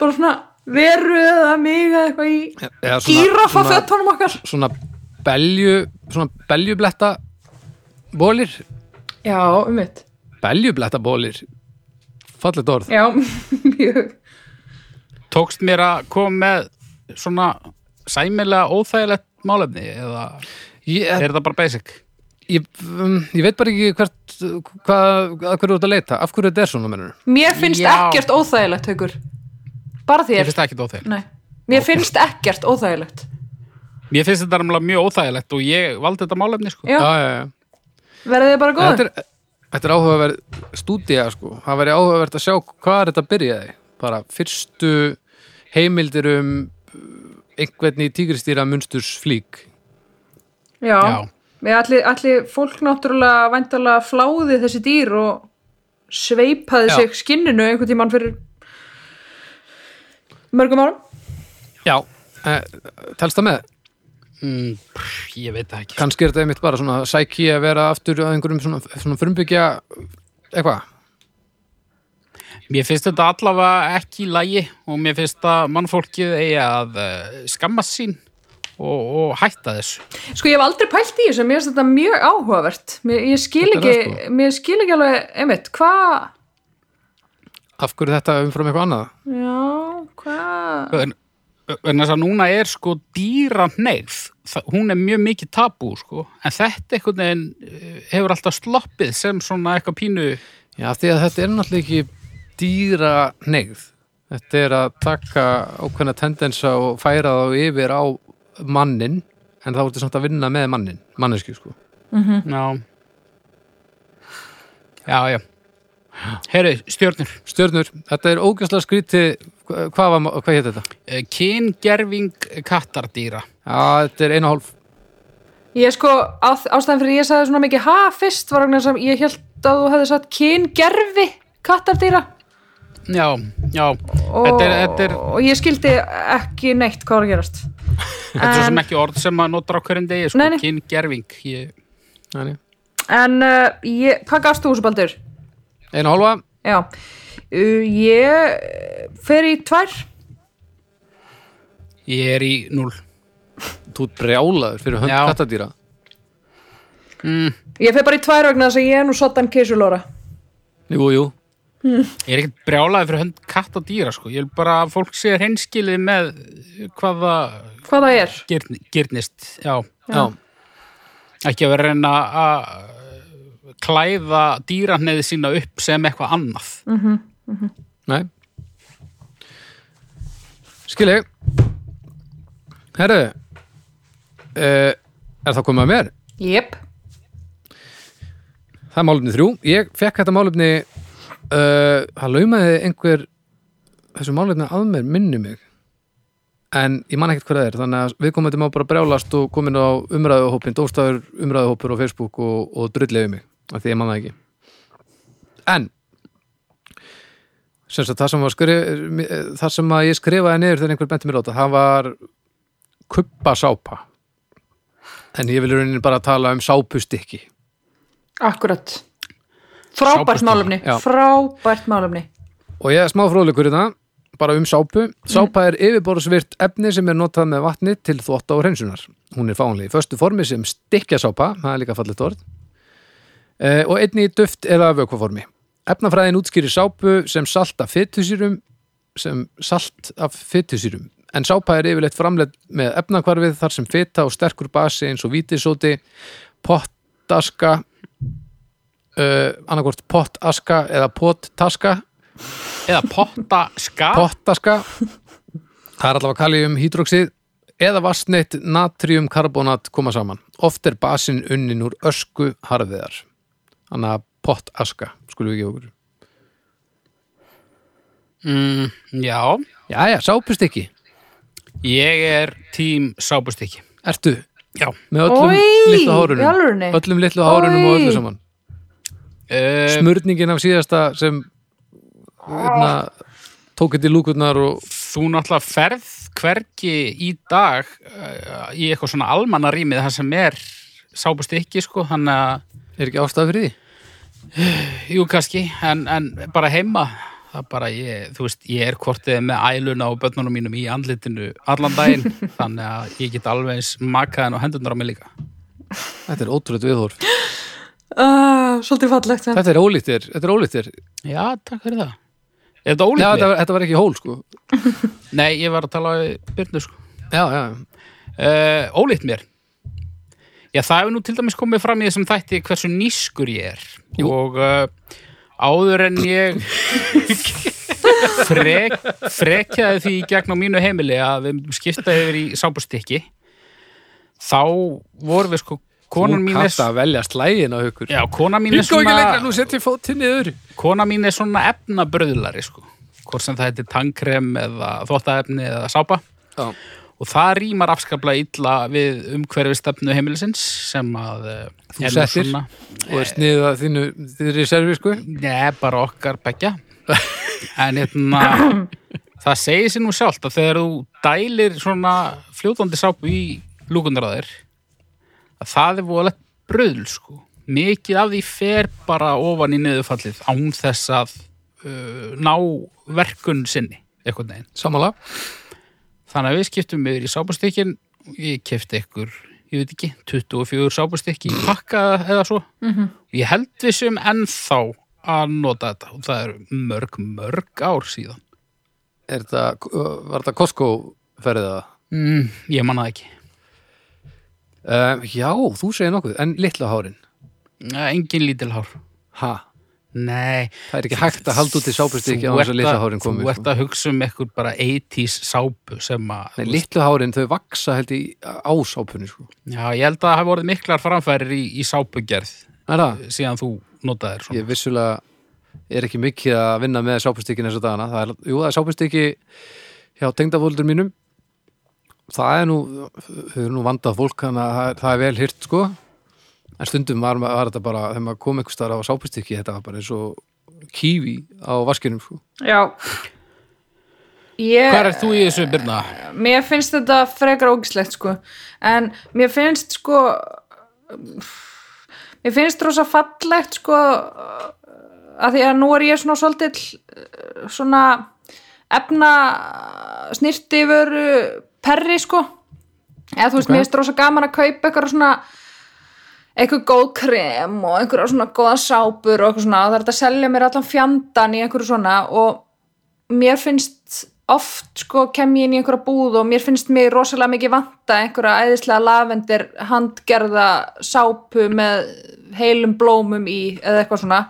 bara svona veru eða mig eða eitthvað í Eða gírafa svona, fötunum okkar. svona belju svona beljubletta bólir, Já, um mitt. Beljubletta bólir fallet orð. Já, mjög. Tókst mér að koma með svona sæmilega óþægilegt málefni eða ég, er það bara basic? ég, um, ég veit bara ekki hvert hvað, að hverju þú ert að leita. Af hverju þetta er svona mennur? Mér finnst Já. ekkert óþægilegt, haukur. Bara Mér þér finnst það ekki óþægilegt. Nei, mér finnst ekkert óþægilegt. Mér finnst þetta nefnilega mjög óþægilegt og ég valdi þetta málefni sko. Já, já, já, verðið þið bara góður Þetta er, þetta er áhugaverð stúdía sko, það væri áhugavert að sjá hvað er þetta byrjaði. Bara fyrstu heimildir um einhvern í tígristýra munsturs flík Já, Já. Allir, allir fólk náttúrulega væntalega fláði þessi dýr og sveipaði Já. sig skinninu einhvern tímann fyrir mörgum árum. Já, eh, telst það með? Mm, pff, Ég veit það ekki. Kannski er þetta einmitt bara svona sæki að vera aftur að einhverjum svona, svona frumbyggja eitthvað Mér finnst þetta allavega ekki í lagi og mér finnst að mannfólkið eigi að uh, skammast sín og, og hætta þessu. Sko ég hef aldrei pælt í þessu, mér finnst þetta mjög áhugavert. Mér, ég skil ekki, sko. mér skil ekki alveg einmitt, hvað af hverju þetta umfram eitthvað annað? Já, hvað En, en þess að núna er sko dýra neyð, hún er mjög mikið tabú sko, en þetta einhvern veginn eh, hefur alltaf sloppið sem svona eitthvað pínu, Já, því að þetta er náttúrulega ekki dýra neyð þetta er að taka ákveðna tendensa og færa þá yfir á mannin en þá ertu samt að vinna með mannin manneski sko. Já. Já, já. Herru, stjörnur. Stjörnur, þetta er ógæslega skríti hvað, var, hvað hétt þetta? Eh, Kyngerving kattardýra. Já, þetta er einu hálf. Ég sko, á, ástæðan fyrir ég sagði svona mikið ha fyrst var vegna sem ég held að þú hefði sagt kyngerfi kattardýra Já, já. Og, Þetta er, þetta er, og ég skildi ekki neitt hvað var að gerast. Þetta er svo sem ekki orð sem maður notar á hverjum degi sko. Kyngerving. En uh, ég, hvað gafst þú þessu baldur? einu hálfa, Já, uh, ég fer í tvær. Ég er í núl þú brjálaður fyrir hönd kattadýra mm, Ég fer bara í tvær vegna þess að ég er nú sottan keisulóra Jú, jú, Ég er ekkert brjálaði fyrir hönd kattardýra sko. Ég vil bara að fólk sé hreinskilið með hvaða Hvað það er? gyrn, gyrnist Já, já, ekki að vera reyna að klæða dýraneði sína upp sem eitthvað annað nei Skilji Herru uh, Er það komið að mér? Jep Það er málefni þrjú. Ég fekk þetta málefni uh, það laumaði einhver þessu málefni að mér minni mig. En ég man ekkert hvað það er þannig að við komum þetta má bara brjálast og komin á umræðuhópin, dóstafur umræðuhópur á Facebook og, og drullið mig af því ég man það ekki. En sem sagt það sem, skrif, það sem að ég skrifaði niður þegar einhver benti mér á þetta það var kubbasápa. En ég vil í rauninni bara tala um sápustykki. Akkurat Frábært já. Frábært málefni Og ég er smá fróðleikur í það, bara um sápu. Sápa er yfirborðsvirt efni sem er notað með vatni til þvotta og hreinsunar. Hún er fánlega í föstu formi sem stykkjasápa, það er líka fallet orð, e, og einni í duft eða vökvaformi. Efnafræðin útskýrir sápu sem salt af fytusýrum, sem salt af fytusýrum. En sápa er yfirleitt framleitt með efnakvarfið þar sem fyta og sterkur basi eins og vítisóti, pottaska, uh, annarkvort pottaska eða pottaska. Eða potta ska pottaska. Það er allavega kalium hydroxid eða vassneitt natriumkarbonat koma saman. Oft er basin unnin úr ösku harfiðar þannig að pottaska skulum við ekki okkur. Mm, Já, Jæja, sápust ekki, ég er tím sápustykki. Ertu? Já. Með öllum Oj, litlu hárunum. Öllum litlu hárunum og Oj. öllu saman uh, smörningin af síðasta sem hérna, tók þetta í lúkurnar og Þú náttúrulega ferð hvergi í dag uh, í eitthvað svona almanna rýmið það sem er sápustykki sko, þannig að er ekki ástæð fyrir því? Jú, kannski, en, en bara heima það er bara ég, þú veist, ég er kortið með æluna og börnunum mínum í andlitinu allan daginn, þannig að ég get alveg eins makaðan og hendurnar á mig líka. Þetta er ótrúlega viðhorf uh, Svolítið fallegt þetta er ólíktir, þetta er ólíktir. Já, takk fyrir það. Er þetta Já, ólíkt þetta var, þetta var ekki hól sko. Nei, ég var að tala við Byrnu sko. Já, já, uh, Ólíkt mér. Já, það hefur nú til dæmis komið fram í þessum þætti hversu nýskur ég er. Jú. og uh, áður en ég frek, frekjaði því í gegn á mínu heimili að við skiptaði yfir í sábustykki þá vorum við sko konan mín er, að velja slægin á hugur já, konan mín er ekki lengra, svona nú setjum fótinn niður. Konan mín er svona efnabröðlari sko. Hvort sem það heitir tangkrem eða þvottaefni eða sápa. Já, og það rýmar afskaplega illa við umhverfi stefnu heimilisins sem að eh, Þú settir? svona, og er sniðið að þínu þýri servisku neð, bara okkar begja en hérna það segir sér nú sjálft að þegar þú dælir svona fljótandi sápu í lúkundar að að það er volett bröðl sko. Mikið af því fer bara ofan í niðurfallið án þess að uh, ná verkun sinni eitthvað neginn Samanlega Þannig að við skiptum yfir í sápastykkin ég kefti ykkur, ég veit ekki 24 sápastykki í pakka eða svo. Ég held við sem ennþá að nota þetta. Og það eru mörg, mörg ár síðan. Er þetta, Var þetta Costco ferðið það? mm, ég manna það ekki Uh, já, þú segir nokkuð, en litla hárin? Engin lítil hár. Ha, Nei, það er ekki hægt að halda út í sápustykki á þú þess að litla að, hárin þú komi ert að hugsa um eitthvað bara 80s sápu sem að Nei, litlu hárin þau vaksa held í á sápunni sko. Já, ég held að það hafi vorið miklar framfærir í, í sápugerð er það? síðan þú notaðir svona. Ég vissulega er ekki mikið að vinna með sápustykkin þessa dagana. Það er, jú, það er sápustykki hjá tengdafóldur mínum það er nú þau eru nú vandað fólk þannig að það er, vel hyrt sko en stundum var, var þetta bara þegar maður kom einhvers staðar á sápustykki þetta var bara eins og kífi á vaskinum sko. Já ég, Hvar er þú í þessu byrna? mér finnst þetta frekar ógislegt sko en mér finnst sko mér finnst rosa fallegt sko að því að nú er ég svona svolítill svona efna snirti veru perri sko. Eða þú veist, Ok. mér finnst rosa gaman að kaupa eitthvað svona eitthvað góð krem og einhverja svona góða sápur og eitthvað svona. Og það er þetta að selja mér allan fjandan í einhverju svona og mér finnst oft sko kem ég inn í einhverja búð og mér finnst mér rosalega mikið vanta einhverja æðislega lavendir handgerða sápu með heilum blómum í eða eitthvað svona.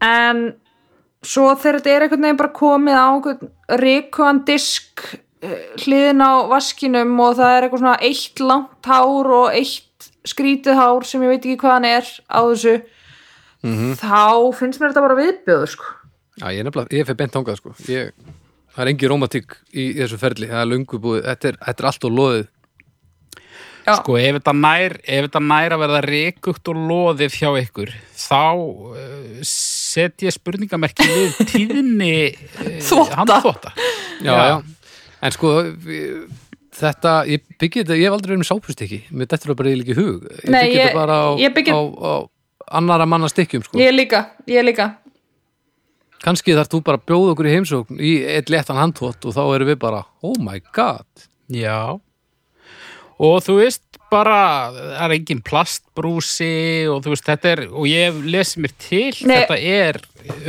En svo þegar þetta er einhvern veginn bara komið á einhvern ríkuan disk hliðin á vaskinum og það er eitthvað svona eitt langt hár og eitt skrítið hár sem ég veit ekki hvað hann er á þessu þá finnst mér þetta bara viðbjöður sko Já, ég er nefnilega, ég fyrir bent þangað sko. ég, það er engi rómatík í, í þessu ferli, það er löngu búið þetta er, þetta er allt og loðið Já. Sko, ef þetta nær, ef þetta nær að verða rekugt og loðið hjá ykkur, þá uh, set ég spurningamerki við tíðni uh, Þvotta. handþvotta. já, já. En sko þetta, ég byggi þetta ég hef aldrei verið með sápustykki, mér dettur það bara ekki í hug ég Nei, byggi ég- þetta bara á, ég byggi- á, á annara manna stykkjum sko. ég líka, ég líka kannski þarf þú bara að bjóða okkur í heimsókn í eitt léttan handþvott og þá erum við bara oh my god Já. Og þú veist bara, það er engin plastbrúsi og þú veist, þetta er, og ég hef lesið mér til, Nei. þetta er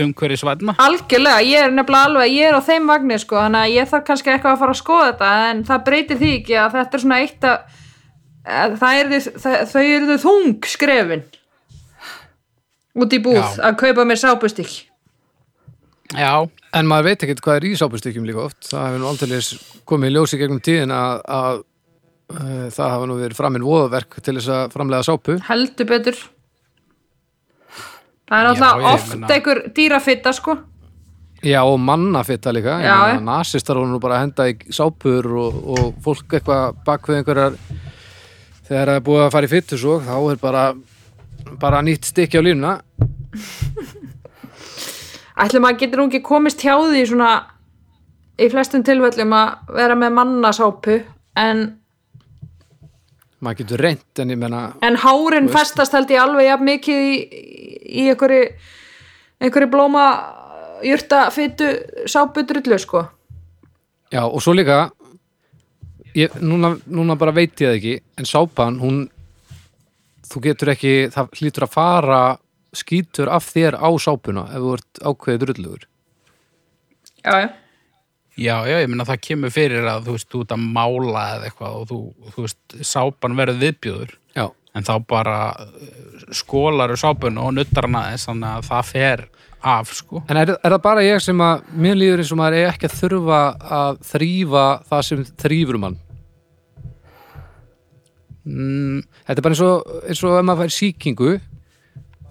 umhverfisvætna. algjörlega, ég er nefnilega alveg ég er á þeim vagnir sko, þannig að ég þarf kannski eitthvað að fara að skoða þetta en það breytir því ekki að þetta er svona eitt að, að það er það, þau eru þung skrefin út í búð Já. að kaupa mér sápustík Já, en maður veit ekkert hvað er í sápustykkjum líka oft það hefur nú aldrei komið í ljósi gegnum tíðin að, að það hafa nú verið framinn voðaverk til þess að framlega sápu. Heldur betur. Það er alltaf oft meina- einhver dýrafitta sko. Já, og mannafitta líka. Nasistar voru nú bara að henda í sápur og, og fólk eitthvað bak við einhverjar þegar það er búið að fara í fyttu svo þá er bara, bara nýtt stykki á línuna. Ætlum að getur nú ekki komist hjá því svona í flestum tilfellum að vera með mannasápu en, maður getur reynt en ég menna en hárin veist. festast held ég alveg jafn mikið í, í einhverju einhverju blóma jurta fytu sápu drullu sko Já, og svo líka ég, núna, núna bara veit ég það ekki en sápan, hún þú getur ekki, það hlýtur að fara skítur af þér á sápuna ef þú ert ákveðið drullugur já, já. Já, já, ég meina það kemur fyrir að þú veist, þú ert að mála eða eitthvað og þú, þú veist, sápan verður viðbjöður Já, en þá bara skólar sápun og nuttar hana þess að það fer af, sko. En er, er það bara ég sem að mér líður eins og maður er ekki að þurfa að þrýfa það sem þrýfur mann? Mm, Þetta er bara eins og, eins og ef maður fær sýkingu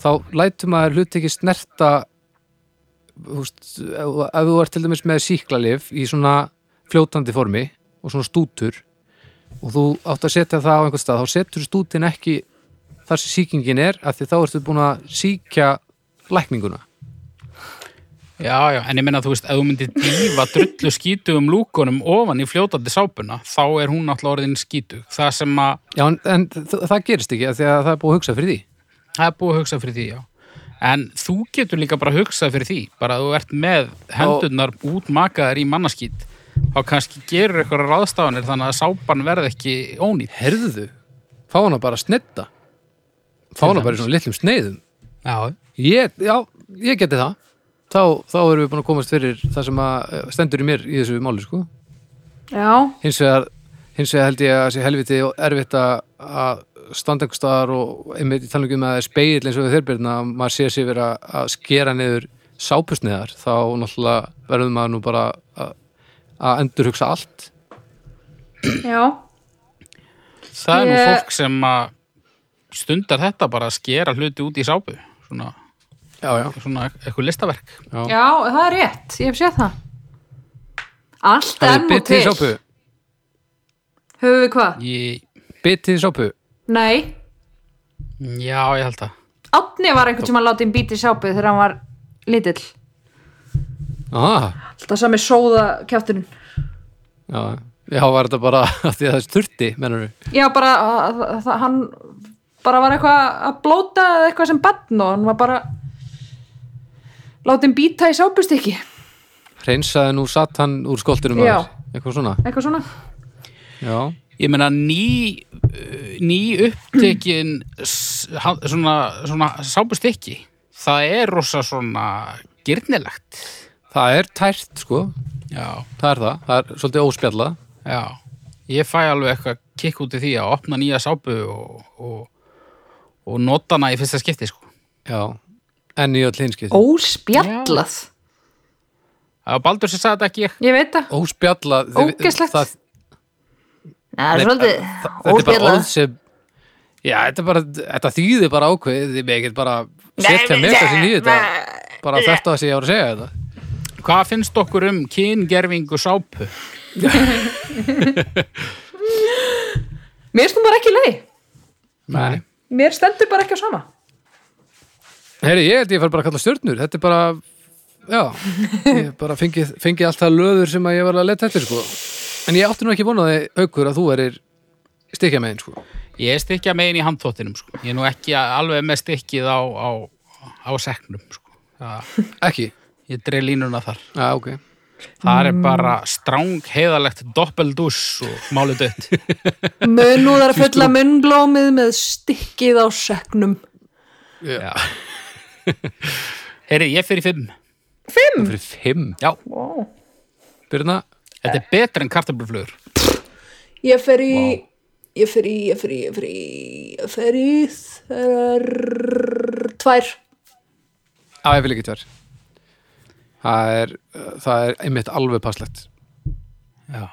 þá lætur maður hlut ekki snerta veist, ef, ef þú ert til dæmis með síklarlif í svona fljótandi formi og svona stútur og þú átt að setja það á einhvern stað þá setur stútin ekki þar sem sýkingin er af því þá ertu búin að sýkja lækninguna já, já, en ég meina, þú veist, ef þú myndir dýfa drullu skítu um lúkunum ofan í fljótandi sápuna, þá er hún náttúrulega orðin skítu. Það sem að, Já, en, en það gerist ekki af því að það er búið að hugsa fyrir því það er búið að hugsa fyrir því, já. En þú getur líka bara hugsað fyrir því, bara að þú ert með hendurnar út makaðar í mannaskít, þá kannski gerur eitthvað ráðstafanir þannig að sápan verði ekki ónýtt. Herðu, fá hana bara að snetta Fá hana bara í svona litlum sneiðum. Já, ég, Já, ég geti það. Þá, þá erum við búin að komast fyrir það sem að eh, stendur í mér í þessu máli sko. já, hins, vegar, hins vegar held ég að sé helviti og erfitt að, að standa einhver staðar og einmitt í talningum að það er speill eins og við þeirrbyrna að maður sé sér vera að skera niður sápusniðar þá náttúrulega verður maður nú bara að, að endur hugsa allt. Já, Það er nú fólk sem að stundar þetta bara að skera hluti út í sápu svona, Já, já, svona eitthvað listaverk. Já. já, það er rétt, ég hef séð það. Allt Það nú bitið til. í sápu? Höfum við hvað? ég, Bitið í sápu Nei, Já, ég held að Átni var einhvern sem að láta inn bíti í sápu þegar hann var lítill. Aha, Alltaf sami sóða kjátturinn já, já, var þetta bara af því að það er sturti, mennur við Já, bara, að- að- hann bara var eitthvað að blóta eða eitthvað sem bann og hann var bara látin býta í sápustykki Hreinsaði nú satt hann úr skoltinum Já. Eitthvað svona. Eitthvað svona. Já, Ég meina ný ný upptekin s- ha- svona, svona sápustykki það er rosa svona gyrnilegt það er tært sko. Já, Það er það, það er svolítið óspjallað. Já. Ég fæ alveg eitthvað kikk út í því að opna nýja sápu og, og, og nota hana í fyrsta skipti sko. Já, en í öll hinskið Óspjallað? Það var Baldur sem sagði þetta ekki ég. Ég veit það, Óspjallað Ógeðslegt. Það, það er svolítið Þetta er bara óspjallað orð sem Já, þetta, bara, þetta þýðir bara ákveð Þið með ekkert bara setja með þessi nýð þetta Bara þetta að ég var að segja þetta Hvað finnst okkur um kyngerfingu sápu? Mér finnst þú bara ekki leið Nei. Mér stendur bara ekki á sama Heyri, ég held ég fær bara að kalla stjörnur Þetta er bara, já Ég bara fengið, fengið allt það löður sem að ég var að leta eftir sko. En ég átti nú ekki vonaði aukur að þú erir stikja megin sko. Ég er stykkja megin í handþóttinum sko. Ég er nú ekki alveg með stykkið á, á, á seknum sko. Það, Ekki? Ég dreif línuna þar Já, ok Það er bara stráng heiðalegt doppeldús og málið dött Munúðar fulla munnblómið með stikkið á söknum Já Heyri, ég fyrir fimm Fimm? Fyrir fimm Já, Wow. Byrna, þetta er betra en kartabluflugur Ég fer í Ég fer í, ég fer í, ég fer í Ég fer í þar Tvær. Á ég vil ekki tvær. Það er, það er einmitt alveg passlegt. Já.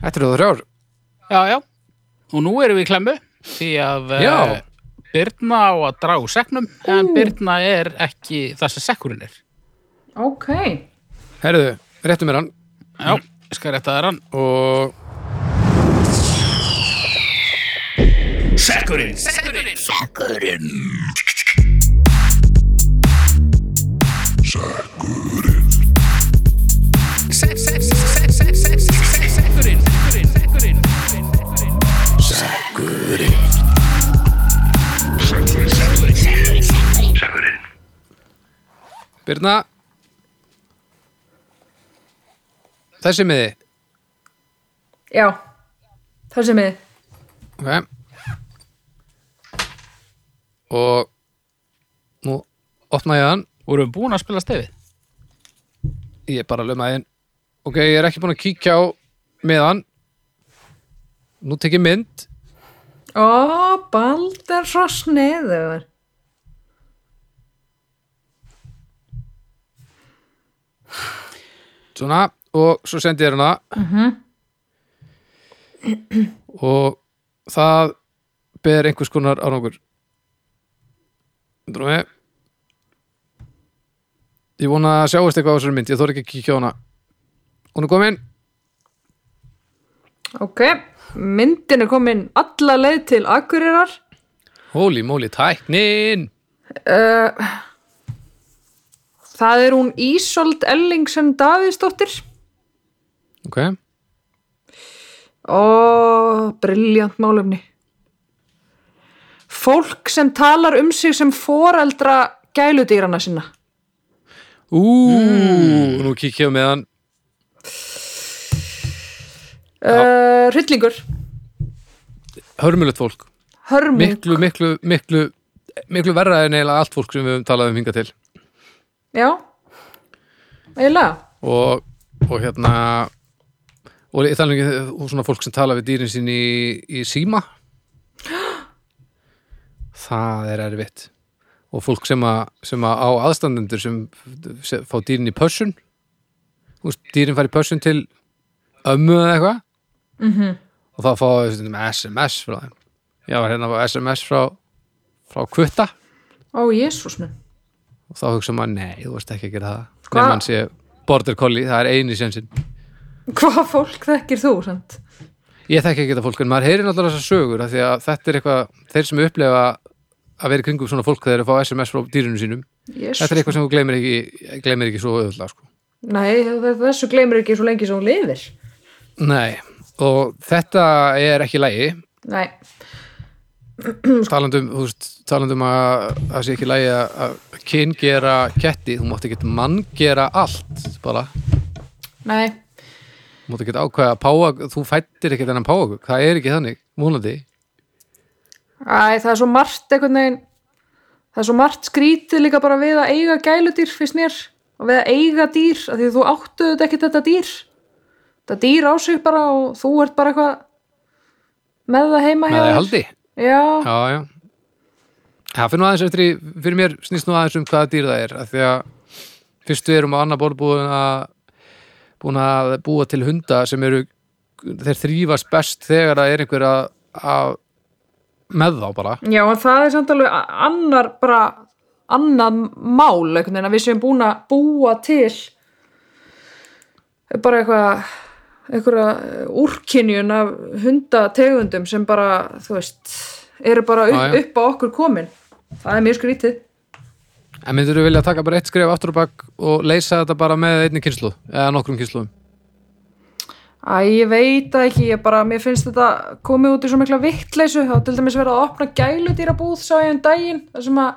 Þetta eru þrjár. Já, já. Og nú erum við í klemmu Því að Já. eh, Birna á að draga úr seknum En Birna er ekki það sem sekkurinn er. Ok. Herðu, réttu mér hann. Já, ég skal rétta þér hann og Sekkurinn. Sekkurinn. Sekkurinn. Sekkurinn Byrna Þessi miði. Já Það sem við Ok. Og Nú opna ég hann. Vorum við búin að spila stefið? Ég er bara að löma inn. Ok, ég er ekki búin að kíkja á miðan Nú tek ég mynd. Ó, Baldur svo sniður Svona Og svo sendi ég hana. Og Það ber einhvers konar Drú mig. Ég vona að sjáist eitthvað á þessari mynd. Ég þór ekki að kíkja á hana. Hún er komin. Ok, myndin er komin alla leið til Akureyrar. Holy moly, tæknin! Uh, Það er hún Ísold Ellingsen Davíðsdóttir Ok, Ó, briljant málefni. Fólk sem talar um sig sem foreldra gæludýrana sinna. Ú, nú kíkja ég á meðan uh, Hryllingur. Hörmulegt fólk. Hörmung. Miklu, miklu, miklu Miklu verra en eiginlega allt fólk sem við höfum talað um hinga til. Já. Eiginlega. Og, og hérna og ég tala ekki um svona fólk sem tala við dýrin sín í, í síma. Það er erfitt. Og fólk sem að, sem að á aðstandendur sem, sem fá dýrin í pössun. Þú veist, dýrin fari í pössun til ömmu eða eitthvað. Mhm. og þá fá stundum SMS frá þeim. Var hérna fá SMS frá frá kvutta Ó, jésús minn. Og þá hugsa maður, nei, þú veist ekki að gera það. Hva? nema hann sé border collie, það er eini sensinn Hvað fólk þekkir þú, sant? ég þekki ekki þetta fólk, en maður heyrir náttúrulega þessar sögur af því að þetta er eitthvað, þeir sem upplefa að vera í kringum svona fólk þegar þeir fá SMS frá dýrinu sínum, Jésús. Þetta er eitthvað sem þú gleymir ekki gleymir ekki svo auðvitað sko. Nei, þe- þessu gleymir ekki svo lengi sem hún lifir. Nei, og þetta er ekki lægi Nei, talandum, þú veist, talandum að það sé ekki lægi að að kyn gera ketti, þú mátt ekki mann gera allt bara, nei mátt ekki ákveða að páa, þú fættir ekki þennan páa það er ekki þannig, múnandi Æ, það er svo margt einhvern veginn það er svo margt skrítið líka bara við að eiga gæludýr fyrst mér og við að eiga dýr af því þú áttuðu ekki þetta dýr. Þetta dýr á sig bara og þú ert bara eitthvað með það heima með það í haldi? Já, Já, já. Það nú aðeins eftir í, fyrir mér snýst nú aðeins um hvaða dýr það er, af því að fyrst við erum á annar borð búin að búin að búa til hunda sem eru, þeir þrýfast best þegar það er einhver að, að með þá bara. já, en það er samt alveg annar bara annað mál einhvern veginn að við séum búin að búa til bara eitthvað einhverja úrkynjun af hundategundum sem bara, þú veist eru bara upp, upp á okkur komin. Það er mjög skrítið En myndir þú vilja taka bara eitt skref aftur og bakk og leysa þetta bara með einni kynslu eða nokkrum kynsluðum? Æ, ég veit ekki, ég bara, mér finnst þetta komið út í svo mikla vittleysu, þá til dæmis verið að opna gæludýrabúð, sá ég um daginn, það sem að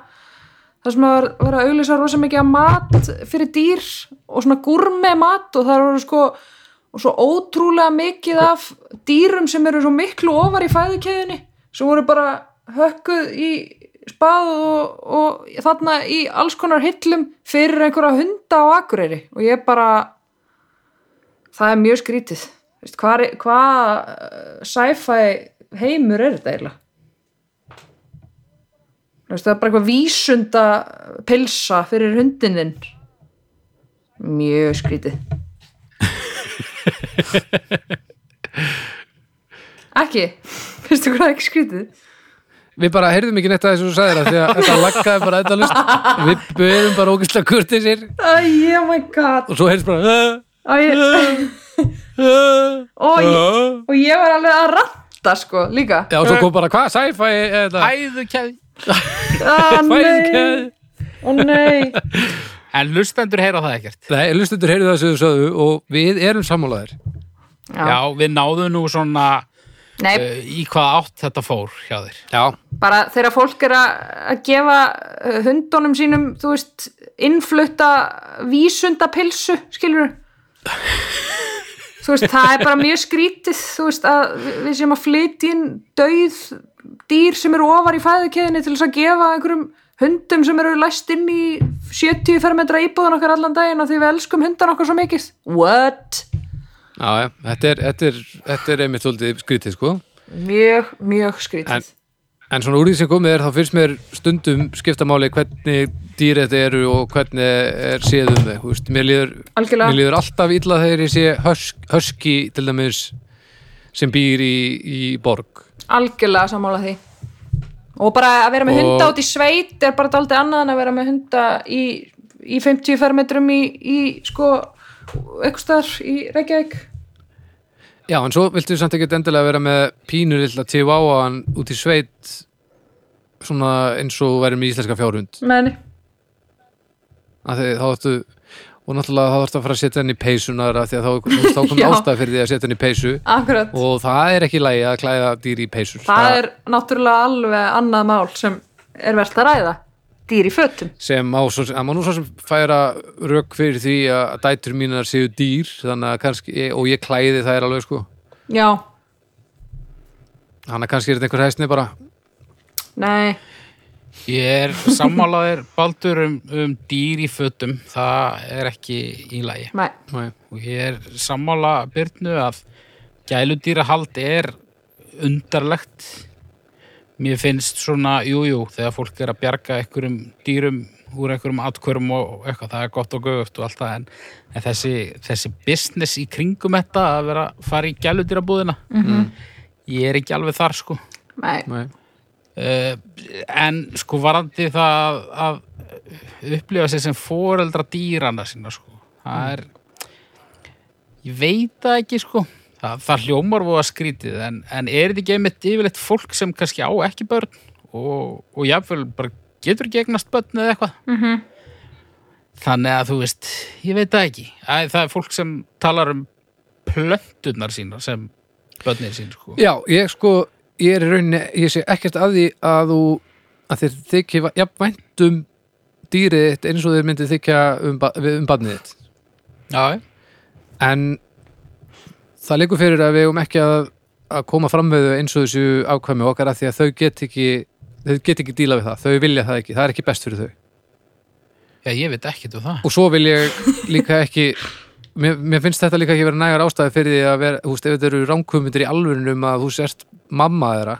það sem að vera að auglýsa rosa mikið að mat fyrir dýr og svona gúrme mat og það eru sko og svo ótrúlega mikið af dýrum sem eru svo miklu ofar í fæðukeðinni sem voru bara hökkuð í spað og, og þarna í alls konar hillum fyrir einhverja hunda á akureyri. Og ég bara það er mjög skrítið. Hvað, hvað eh, sci-fi heimur er þetta eiginlega? Það er bara eitthvað vísunda pilsa fyrir hundininn mjög skrítið. Ekki? Finnst þú hvað ekki skrítið Við bara heyrðum ekki neitt að þessu þú sagðir það því að þetta laggaði bara þetta lust. Við böðum bara ógæslega kurtið sér oh my god. Og svo heyrðist bara Æ, og, ég, og ég var alveg að ranta sko líka. Já, og svo kom bara hvað, sci-fi eða Æðu kæði ah, nei, fæðikeð ó nei. En lustendur heyra það ekkert. Nei, lustendur heyrðu það sem þú sagðu og við erum sammálaðir Já, við náðum nú svona Nei, uh, í hvað átt þetta fór hjá þér? Já, bara þegar fólk er að gefa uh, hundunum sínum þú veist, innflutta vísundapilsu, skilur þú veist, það er bara mjög skrítið, þú veist að við- séum að flytja inn dauð dýr sem eru ofar í fæðukeðinni til þess að gefa einhverjum hundum sem eru læst inn í 70 fermetra íbúðun okkar allan daginn og því við elskum hundan okkar svo mikið. What? Já, þetta er, þetta er, þetta er einmitt svolítið skrítið, sko. Mjög, mjög skrítið. En, en svona úr því sem komið er þá finnst mér stundum skiptamáli hvernig dýr þetta eru og hvernig er séð um þau, veist, mér líður mér líður alltaf illa þegar ég sé husk, husky til dæmis sem býr í, í borg. Algjörlega sammála því. Og bara að vera með Og- hunda út í sveit er bara daldið annað en að vera með hunda í, í 50 fermetrum í, í sko eitthvað staðar í Reykjavík. Já, en svo viltu samt ekkert endilega vera með pínur illa tíváan út í sveit svona eins og verið með íslenska fjárhund? Að því þá ættu og náttúrulega þá þarfst að fara að setja henni í peysunar að að þá, þá kom ástæð fyrir því að setja henni í peysu. Akkurat. Og það er ekki lægi að klæða dýr í peysur. Það er náttúrulega alveg annað mál sem er verðt að ræða dýr í fötum. Sem á svo, að maður nú svo sem færa rök fyrir því að dætur mínar séu dýr kannski, og ég klæði þær alveg sko. Já, kannski er þetta einhver hæsni bara. Nei, Ég er sammálaðir baldur um, um dýr í fötum. Það er ekki í lagi. Nei. Nei. og ég er sammála Byrnu að gæludýrahald er undarlegt mér finnst svona, jú, jú, þegar fólk er að bjarga einhverjum dýrum úr einhverjum atkvörum og eitthvað, það er gott og göfugt og allt það, en, en þessi, þessi business í kringum þetta að vera að fara í gæludýrabúðina Mhm. ég er ekki alveg þar, sko Nei, Nei. uh, en sko varandi það að upplifa sig sem foreldra dýrana sína, sko það er ég veit það ekki, sko það, það hljómar voða skrítið en, en er þetta ekki einmitt yfirleitt fólk sem kannski á ekki börn og, og jáfnvel bara getur gegnast börn eða eitthvað Mhm. þannig að þú veist ég veit það ekki, Æ, það er fólk sem talar um plöntunar sína sem börnir sín sko. Já, ég sko, ég er í rauninni, ég sé ekkert af því að þú, að þér þykja jafn vænt um dýrið eins og þér myndið þykja um, ba- um barnið þitt. já, En það liggur fyrir að við um ekki að, að koma fram við þau eins og þessu ákvæmi okkar að því að þau get ekki, þau get ekki díla við það, þau vilja það ekki, það er ekki best fyrir þau. já, ég veit ekkert um það. Og svo vil ég líka ekki, mér, mér finnst þetta líka ekki vera nægar ástæði fyrir því að vera, þú veist, ef þetta eru ránkumundir í alvörunum að þú sért mamma þeirra,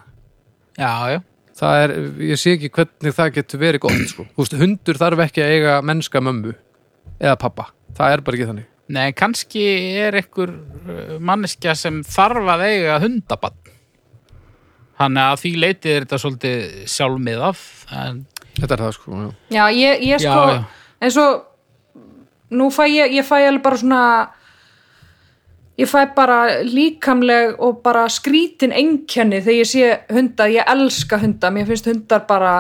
já, já, það er, ég sé ekki hvernig það getur verið gott sko. Þú veist, hundur þarf ekki að eiga mennska mömmu eða pappa, það er bara ekki þannig Nei, kannski er einhver uh, manneskja sem þarf að eiga hundabann. Þannig að því leitið er þetta svolítið sjálfmiðað. En, þetta er það sko já. já, ég, ég Já, sko já. eins og nú fæ ég, ég fæ alveg bara svona ég fæ bara líkamleg og bara skrítin einkenni þegar ég sé hunda, ég elska hunda mér finnst hundar bara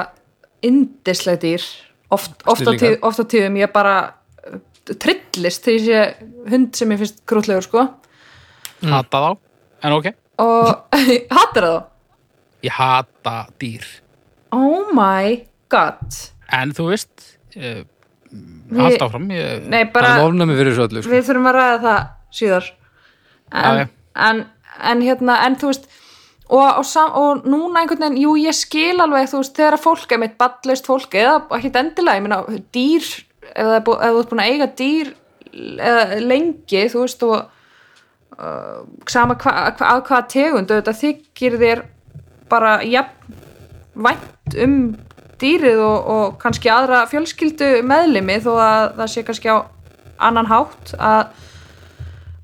indisleg dýr oft, oft, á tíðum ég bara trillist ég sé hund sem ég finnst grútlegur sko hata þá. En ok, og hattar það ég hata dýr. oh my god En þú veist, uh, Við- haldt áfram. Ég, nei bara ofnæmi fyrir þessu öllu sko. við þurfum að ræða það síðar en, já. en, en hérna en þú veist og, og, sam, og núna einhvern veginn, jú ég skil alveg þú veist, þegar að fólk er mitt ballist fólk eða ekkert endilega, ég meina dýr ef það er bú- ef þú ert búin að eiga dýr eða lengi, þú veist og uh, sama hva, að hvaða tegund, auðvitað þykir þér bara jafn vænt um dýrið og, og kannski aðra fjölskyldu meðlimi þó að það sé kannski á annan hátt að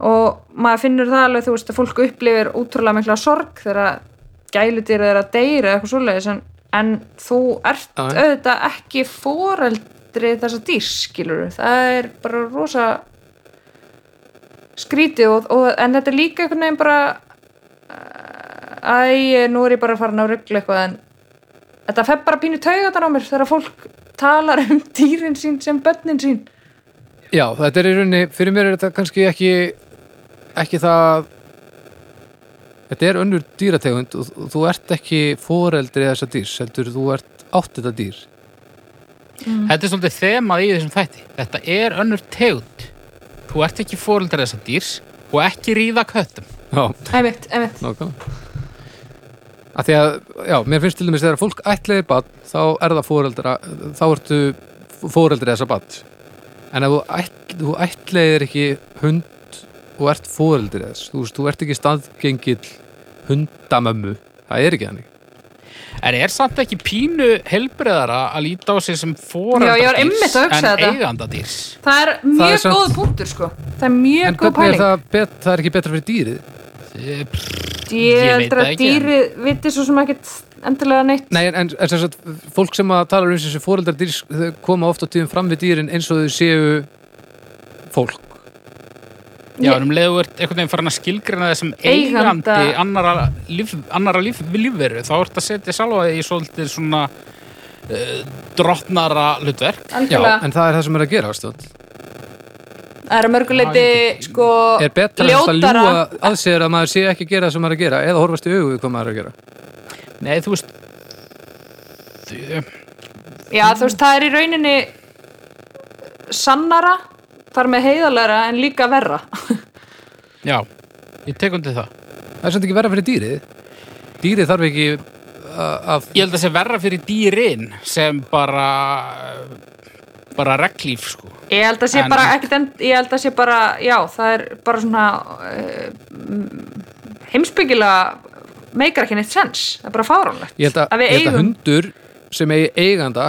og maður finnur það alveg þú veist að fólk upplifir útrúlega mikla sorg þegar gæludýr er að deyra eða eitthvað svoleiðis en, en þú ert auðvitað ekki foreldri þessa dýrs skilur það er bara rosa skrítið og, og, en þetta er líka einhvern veginn bara æ, nú er ég bara farin að ruggla eitthvað en þetta fer bara pínu taugatar á mér þegar fólk talar um dýrin sín sem börnin sín. Já, þetta er í rauninni, fyrir mér er þetta kannski ekki ekki það þetta er önnur dýrategund og þú ert ekki foreldri þessa dýrs, heldur þú ert átt þetta dýr Þetta er svolítið þemað í þessum þætti. Þetta er önnur tegund. Þú ert ekki fóreldrar þessa dýrs og ekki ríða köttum. já, einmitt, einmitt. Að því að, já, mér finnst til dæmis þegar fólk ætlaði bad, þá er það foreldra þá ertu foreldri þessa bad en ef þú, ætl, þú ætlaðir ekki hund og ert foreldri þess, þú veist, þú ert ekki staðgengill hundamömmu. Það er ekki þannig En er samt ekki pínu helbriðara að líta á sig sem Já, ég var einmitt að fóreldradýrs hugsa en eigandadýrs? það er er mjög samt- góð punktur sko. Það er mjög en góð er pæling. það, bet, það er ekki betra fyrir dýrið? Ég, ég Ég veit það að ekki, dýrið viti svo sem ekkert endilega neitt. Nei, en, en, en sem sagt, fólk sem að tala um þessi foreldrar dýrs, þau koma oft á tíðum fram við dýrin eins og þau séu fólk Já, um leiðu ert einhvern veginn farin að skilgrina þessum eigandi annara, líf, annara líf, lífveru þá ert að setja sjálfa í svolítið svona uh, drottnara hlutverk. Já, en það er það sem er að gera stönd. það er að mörguleiti sko Er betra að ljótara. ljúga að sér að maður sé ekki að gera það sem maður er að gera eða horfast í augu við hvað maður er að gera? Nei, þú veist Þau- já þú veist það er í rauninni sannara þar með heiðalega en líka verra. Já, ég tek undir það. Það er samt ekki verða fyrir dýrið. Dýrið þarf ekki að, að Ég held að sé verra fyrir dýrin sem bara bara reglíf sko. Ég held að sé En- bara ekkert end, ég held að sé bara, já það er bara svona uh, heimsbyggilega meikar ekki neitt sens, það er bara fáránlegt. Ég held að, við ég held að eigum hundur sem eigi eiganda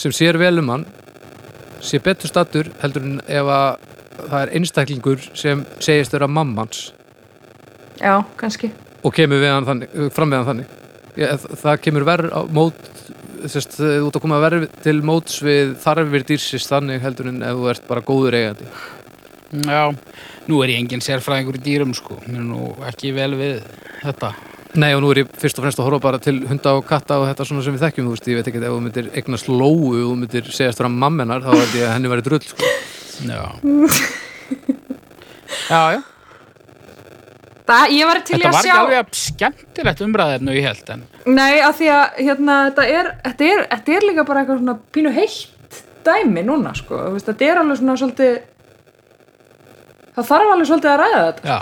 sem sér vel um hann sé betur stattur heldur en ef að það er einstaklingur sem segist vera mammans. Já, kannski. Og kemur við hann þannig, fram við hann þannig. Ég, það kemur verð á mót þess, þú ert að koma verð til móts við þarfir dýrsist þannig heldur en ef þú ert bara góður eigandi. Já, nú er ég engin sérfræðingur í dýrum sko, mér er nú ekki vel við þetta. Nei og nú er ég fyrst og fremst að horfa bara til hunda og katta og þetta svona sem við þekkjum þú veist, ég veit ekki ef þú myndir eignast lóu og þú myndir segjast vera mammenar þá held ég að henni væri drull sko. Já. já, já. það, ég var til í Þetta að var sjá ekki alveg að skemmtilegt umræðefnu ég held, en nei, af því að hérna, þetta, er, þetta, er, þetta er líka bara eitthvað svona pínu heitt dæmi núna sko, Þú veist, þetta er alveg svona svolítið það þarf alveg svolítið að ræða þetta já.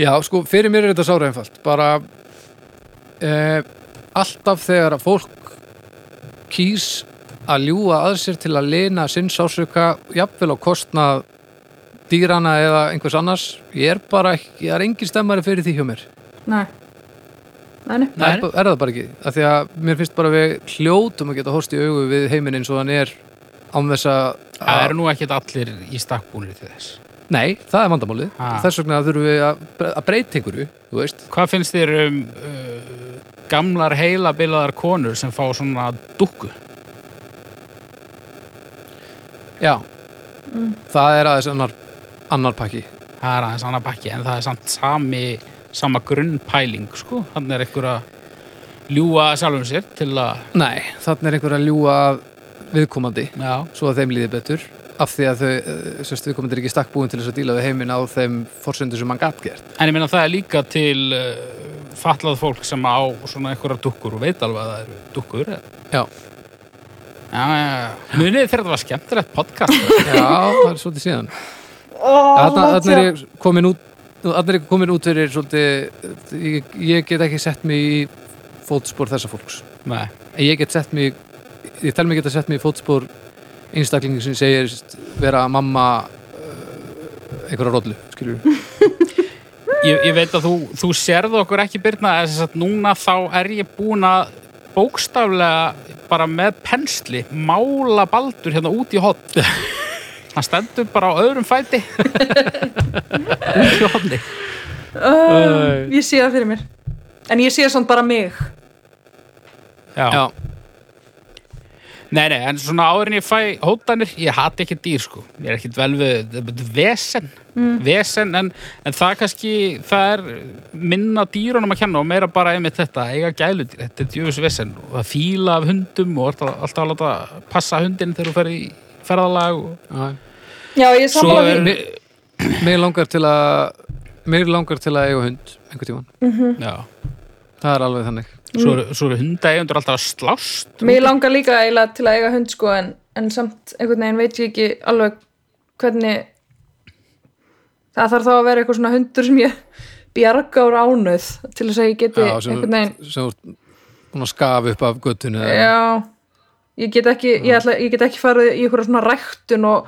Já, sko, fyrir mér er þetta sára einfalt bara eh, alltaf þegar að fólk kýs að ljúga að sér til að lina sinn sásuka jafnvel á kostnað dýrana eða einhvers annars ég er bara ekki, ég er engin stemmari fyrir því hjá mér nei, nei, nei. Er, er það bara ekki, af því að mér finnst bara við hljótum að geta horst í augu við heiminn eins og hann er án þess að Það eru nú ekkit allir í stakkbúnir til þess. Nei, það er vandamálið Ha. þess vegna þurfum við að, breyta einhverju þú veist, Hvað finnst þér um uh, gamlar heilabilaðar konur sem fá svona dúkku? já það er aðeins annar, annar pakki Það er aðeins annað bakki, en það er samt sami, sama grunnpæling, sko. Þannig er einhver að ljúga sjálfum sér til að, Nei, þannig er einhver að ljúga að viðkomandi já, svo að þeim líði betur af því að þau, eh, sérst, viðkomandi er ekki stakkbúin til þess að díla við heiminn á þeim forsöndu sem hann gatt gert En ég meina það er líka til uh, fatlað fólk sem á svona einhverjar dukkur og veit alveg að það eru dukkur. Já, Já, já, já. Munið þegar þetta var skemmtilegt podcast. já, það er svolítið síðan Þannig er ég komin út Þannig er ég komin út fyrir svolítið ég, ég get ekki sett mig í fótspor þessa fólks Nei, ég get sett mig ég tel mig geta sett mig í fótspor einstaklingi sem segir vera mamma uh, einhverja rollu, skilur ég, ég veit að þú, þú sérðu okkur ekki byrna þess að núna þá er ég búin að bókstaflega bara með pensli mála baldur hérna út í hot hann stendur bara á öðrum fæti. Út í hotni uh, ég sé það fyrir mér. En ég sé samt bara mig. Já. Já, Nei, nei, en svona áður en ég fæ hótanir, ég hati ekki dýr sko. Ég er ekkit vel við, þetta er vesen. Vesen, en, en það kannski það er minna dýrunum að kenna og meira bara einmitt þetta eiga gæludýr, þetta er djöfus vesen. Og það fíla af hundum og alltaf, alltaf að láta passa hundin þegar þú fer í ferðalag og já. Já, ég er er því Mér langar til að mér langar til að eiga hund einhvern tímann, já, það er alveg þannig svo eru, svo eru hundaeigundur alltaf að slást. Mér langar líka eiginlega til að eiga hund sko en, en samt einhvern veginn veit ég ekki alveg hvernig það þarf þá að vera eitthvað svona hundur sem ég bjarga úr ánöð til þess að ég geti Já, sem, einhvern veginn sem þú búin að skafa upp af eða- Já, ég get ekki ég, ætla, ég get ekki farið í einhverja svona ræktun og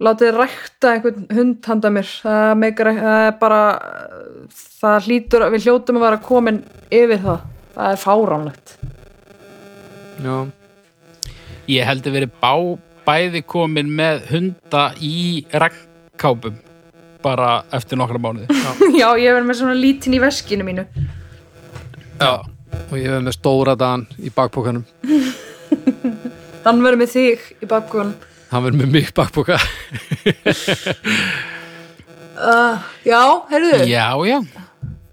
látið rækta einhvern hund handa mér. Það, meikar, það er bara það hlýtur, við hljótum að vera komin yfir það, það er fáránlegt. Já, ég heldur verið bá, bæði komin með hunda í regnkápum bara eftir nokkra mánuði. Já, ég verið með svona lítinn í veskinu mínu. Já. og ég hef með stóra dan í bakpókanum Þann verið með þig í bakkunum hann verður með mig bakpóka uh, Já, heyrðu, já, já,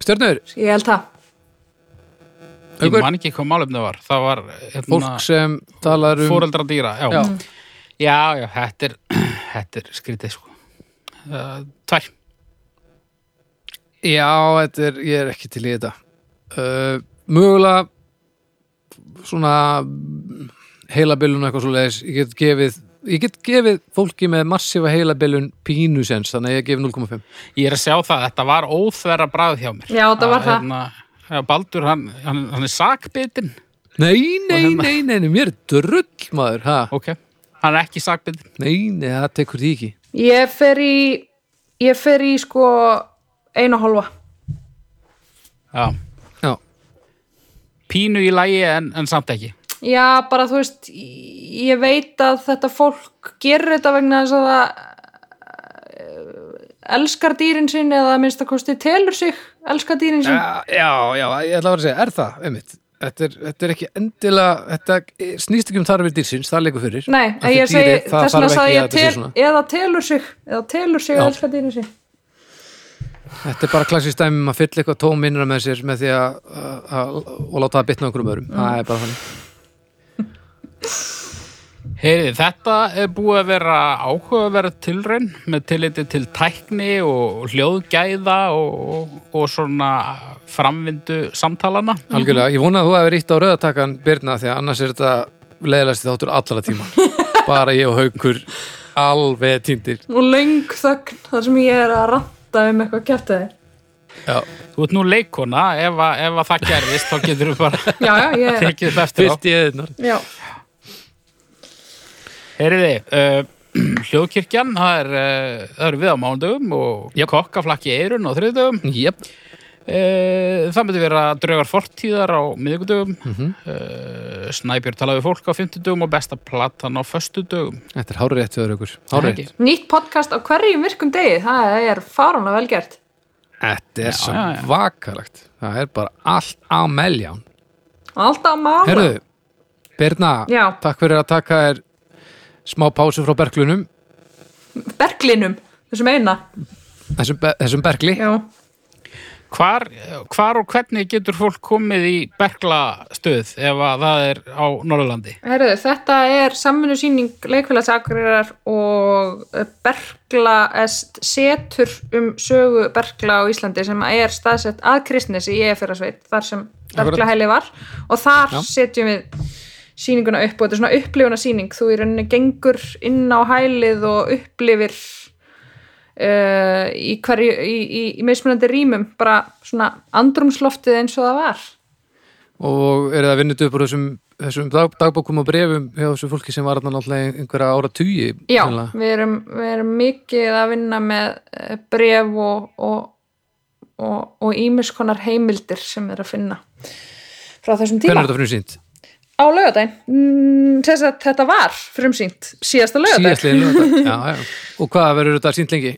Stjörnur, ég held það ég man ekki hvað málefni var það var hérna, fólk sem talar um fóreldra dýra já. Já. Já. já, þetta er þetta er skrítið sko uh, tvær Já, þetta er, ég er ekki til í þetta uh, Mögulega svona heilabilun eitthvað svo leiðis ég get gefið ég get gefið fólki með massífa heilabilun pínusens, þannig að ég gef 0,5 ég er að sjá það, þetta var óþverra bræð hjá mér Já, þetta var Að, það. Já, Baldur, hann, hann, hann er sakbitin. Nei, nei, hérna- nei, nei, nei, mér er drull maður, ha? ok, hann er ekki sakbitin. Nei, nei, það tekur því ekki. Ég fer í ég fer í sko einu hálfa. Já. Já, Pínu í lægi en, en samt ekki. Já, bara þú veist, ég veit að þetta fólk gerir þetta vegna þess að það eh, elskar dýrin sín eða að minnst að kosti telur sig elskar dýrin sín. já, já, já, ég ætla að vera að segja, er það, einmitt Þetta er, þetta er ekki endilega þetta snýst ekki um þarfir dýrsins, það leikur fyrir Nei, Af því ég segi, dýrið, það þess vegna þarf sagði ekki ég að þetta sé tel, svona. eða telur sig eða telur sig Já. að elska dýrin sín. Þetta er bara klassist dæmi um að fylla eitthvað tóm innra með sér með því að, að, að og láta það bitna okkur um öðrum, það er bara þannig Heyri, þetta er búið að vera áhugaverð tilraun með tilliti til tækni og hljóðgæða og, og svona framvindu samtalana. Algjörlega, ég vona að þú hefur ítt á rauðatakan Birna því að annars er þetta leiðilegasti þáttur allra tíma bara ég og haukur alveg týndir Og löng þögn þar sem ég er að ranta um eitthvað kæfti þér. Já, Þú ert nú leikona, ef, að, ef að það gerðist þá getur við bara Já, já, ég, tekið upp eftir á. fyrst í eðinar já. Heyriði, uh, hljóðkirkjan, það er, uh, það er við á mánudögum og Jöp. kokkaflakki eirun á þriðdögum. Jep, Uh, það myndi vera draugar fortíðar á miðvikudögum. Mhm. uh, Snæbjörn talaði við fólk á fimmtudögum og besta platan á föstudögum. þetta er hárið rétt við ykkur Hárið rétt Nýtt podcast á hverjum virkum degi, það er fáránlega vel gert. Þetta er Já, svo vakalegt Það er bara allt á melján Alltaf mála. Herðu, Birna, Já. takk fyrir að taka þér smá pásu frá berglunum Berglinum, þessum eina. þessum, be- þessum bergli Já. Hvar, hvar og hvernig getur fólk komið í berglastöð ef að það er á Norðurlandi? Herðu, þetta er samvinnu síning leikfélagsakurirar og Bergla est setur um sögu Bergla á Íslandi sem er staðsett að Kristnesi í Eferasveit, þar sem Bergla heili var og þar Já. setjum við sýninguna upp og þetta er svona upplifuna sýning þú í rauninni gengur inn á hælið og upplifir uh, í hverju í, í, í mismunandi rýmum bara svona andrumsloftið eins og það var og er það vinnit upp úr þessum, þessum dag, dagbókum og brefum hjá þessu fólki sem var náttúrulega einhverja ára tugi Já, við erum, við erum mikið að vinna með eh, bref og, og, og, og ímiskonar heimildir sem er að finna frá þessum Hvernig tíma. er þetta fyrir sínt? Á laugardaginn, mm, þetta var frumsýnt síðasta já. Og hvað verður þetta sínt lengi?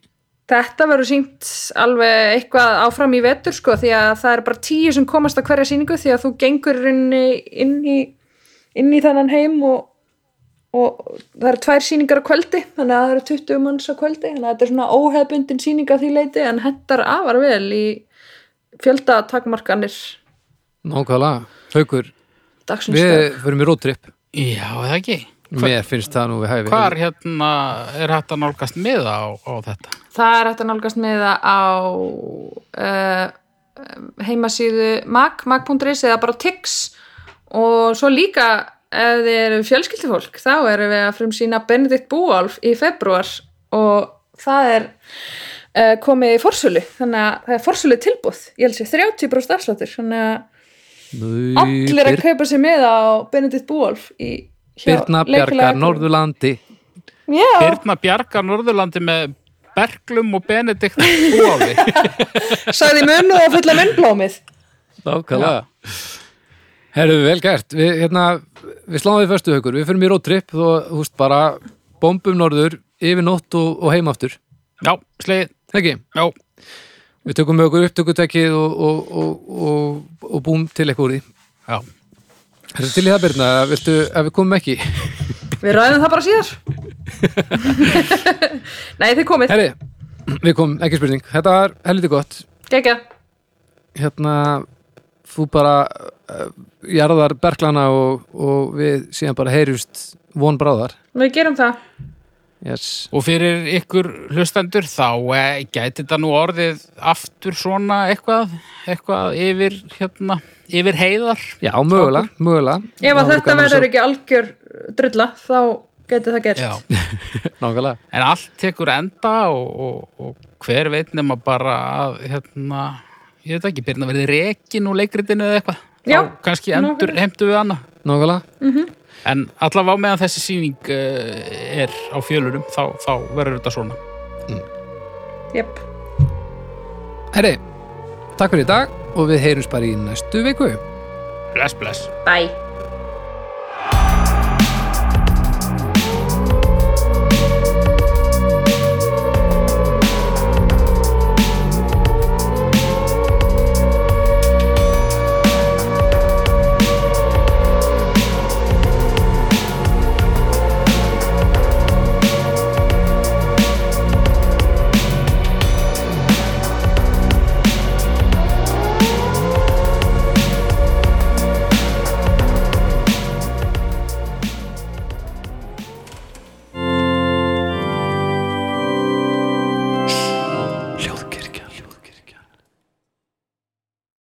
Þetta verður sínt alveg eitthvað áfram í vetur sko því að það er bara tíu sem komast að hverja sýningu því að þú gengur inn í, inn í, inn í þannan heim og, og það eru tvær sýningar á kvöldi þannig að það eru 20 manns á kvöldi þannig að þetta er svona óhefbundin sýning að því leiti en hendar afar vel í fjöldatakmarkanir Nákvæmlega, haukur dagsins Við förum í roadtrip Já, eða ekki. Mér finnst það nú við hæfi. Hvar hérna er hægt að nálgast miða á, á þetta? Það er hægt að nálgast með það á uh, heimasíðu mag, mag.is eða bara tix. Og svo líka ef þið eru fjölskyldufólk þá erum við að frumsýna Benedikt Búálf í februar og það er uh, komið í forsölu. Þannig að það er forsölu tilbúð ég held sér 30% afsláttur. Þannig að allir að kaupa sér með á Benedikt Birna Bjargar leikfélagi- Norðurlandi. Já, Birna Bjargar Norðurlandi með Berglum og Benedikt Búáfi. sagði munnu og fulla munnblómið. Nákvæmlega. Herðu, vel gert. Við, hérna, við sláum við fyrstu haukur. Við förum í roadtrip og þú veist bara bombum norður yfir nótt og, og heim aftur. Já, sleið, Ekki? já. Við tökum með okkur upptökutekið og, og, og, og, og búm til eitthvað úr því. Já. Þessu til í það Birna, viltu ef við komum ekki. Við ræðum það bara síðar. Nei, þið komið. Herri, við komum, ekki spurning. Þetta var helviti gott. Gekja Hérna, þú bara uh, jarðar berglana og, og við síðan bara heyrjust von bráðar. Við gerum það yes. Og fyrir ykkur hlustendur þá eh, gæti þetta nú orðið aftur svona eitthvað, eitthvað yfir, hérna, yfir heiðar. Já, mögulega, mögulega Ef að þetta að verður sjá. ekki algjör drulla þá geti það gert Já. Nákvæmlega En allt tekur enda og, og, og hver veit nema bara að, hérna, ég veit ekki, byrna verið rekin úr leikritinu eða eitthvað. Já, Þá kannski endur heimtu við annað. Nákvæmlega En allavega á meðan þessi sýning uh, er á fjölurum, þá, þá verður þetta svona. Jep Herri, takk fyrir í dag og við heyrums bara í næstu viku Bless, bless. Bye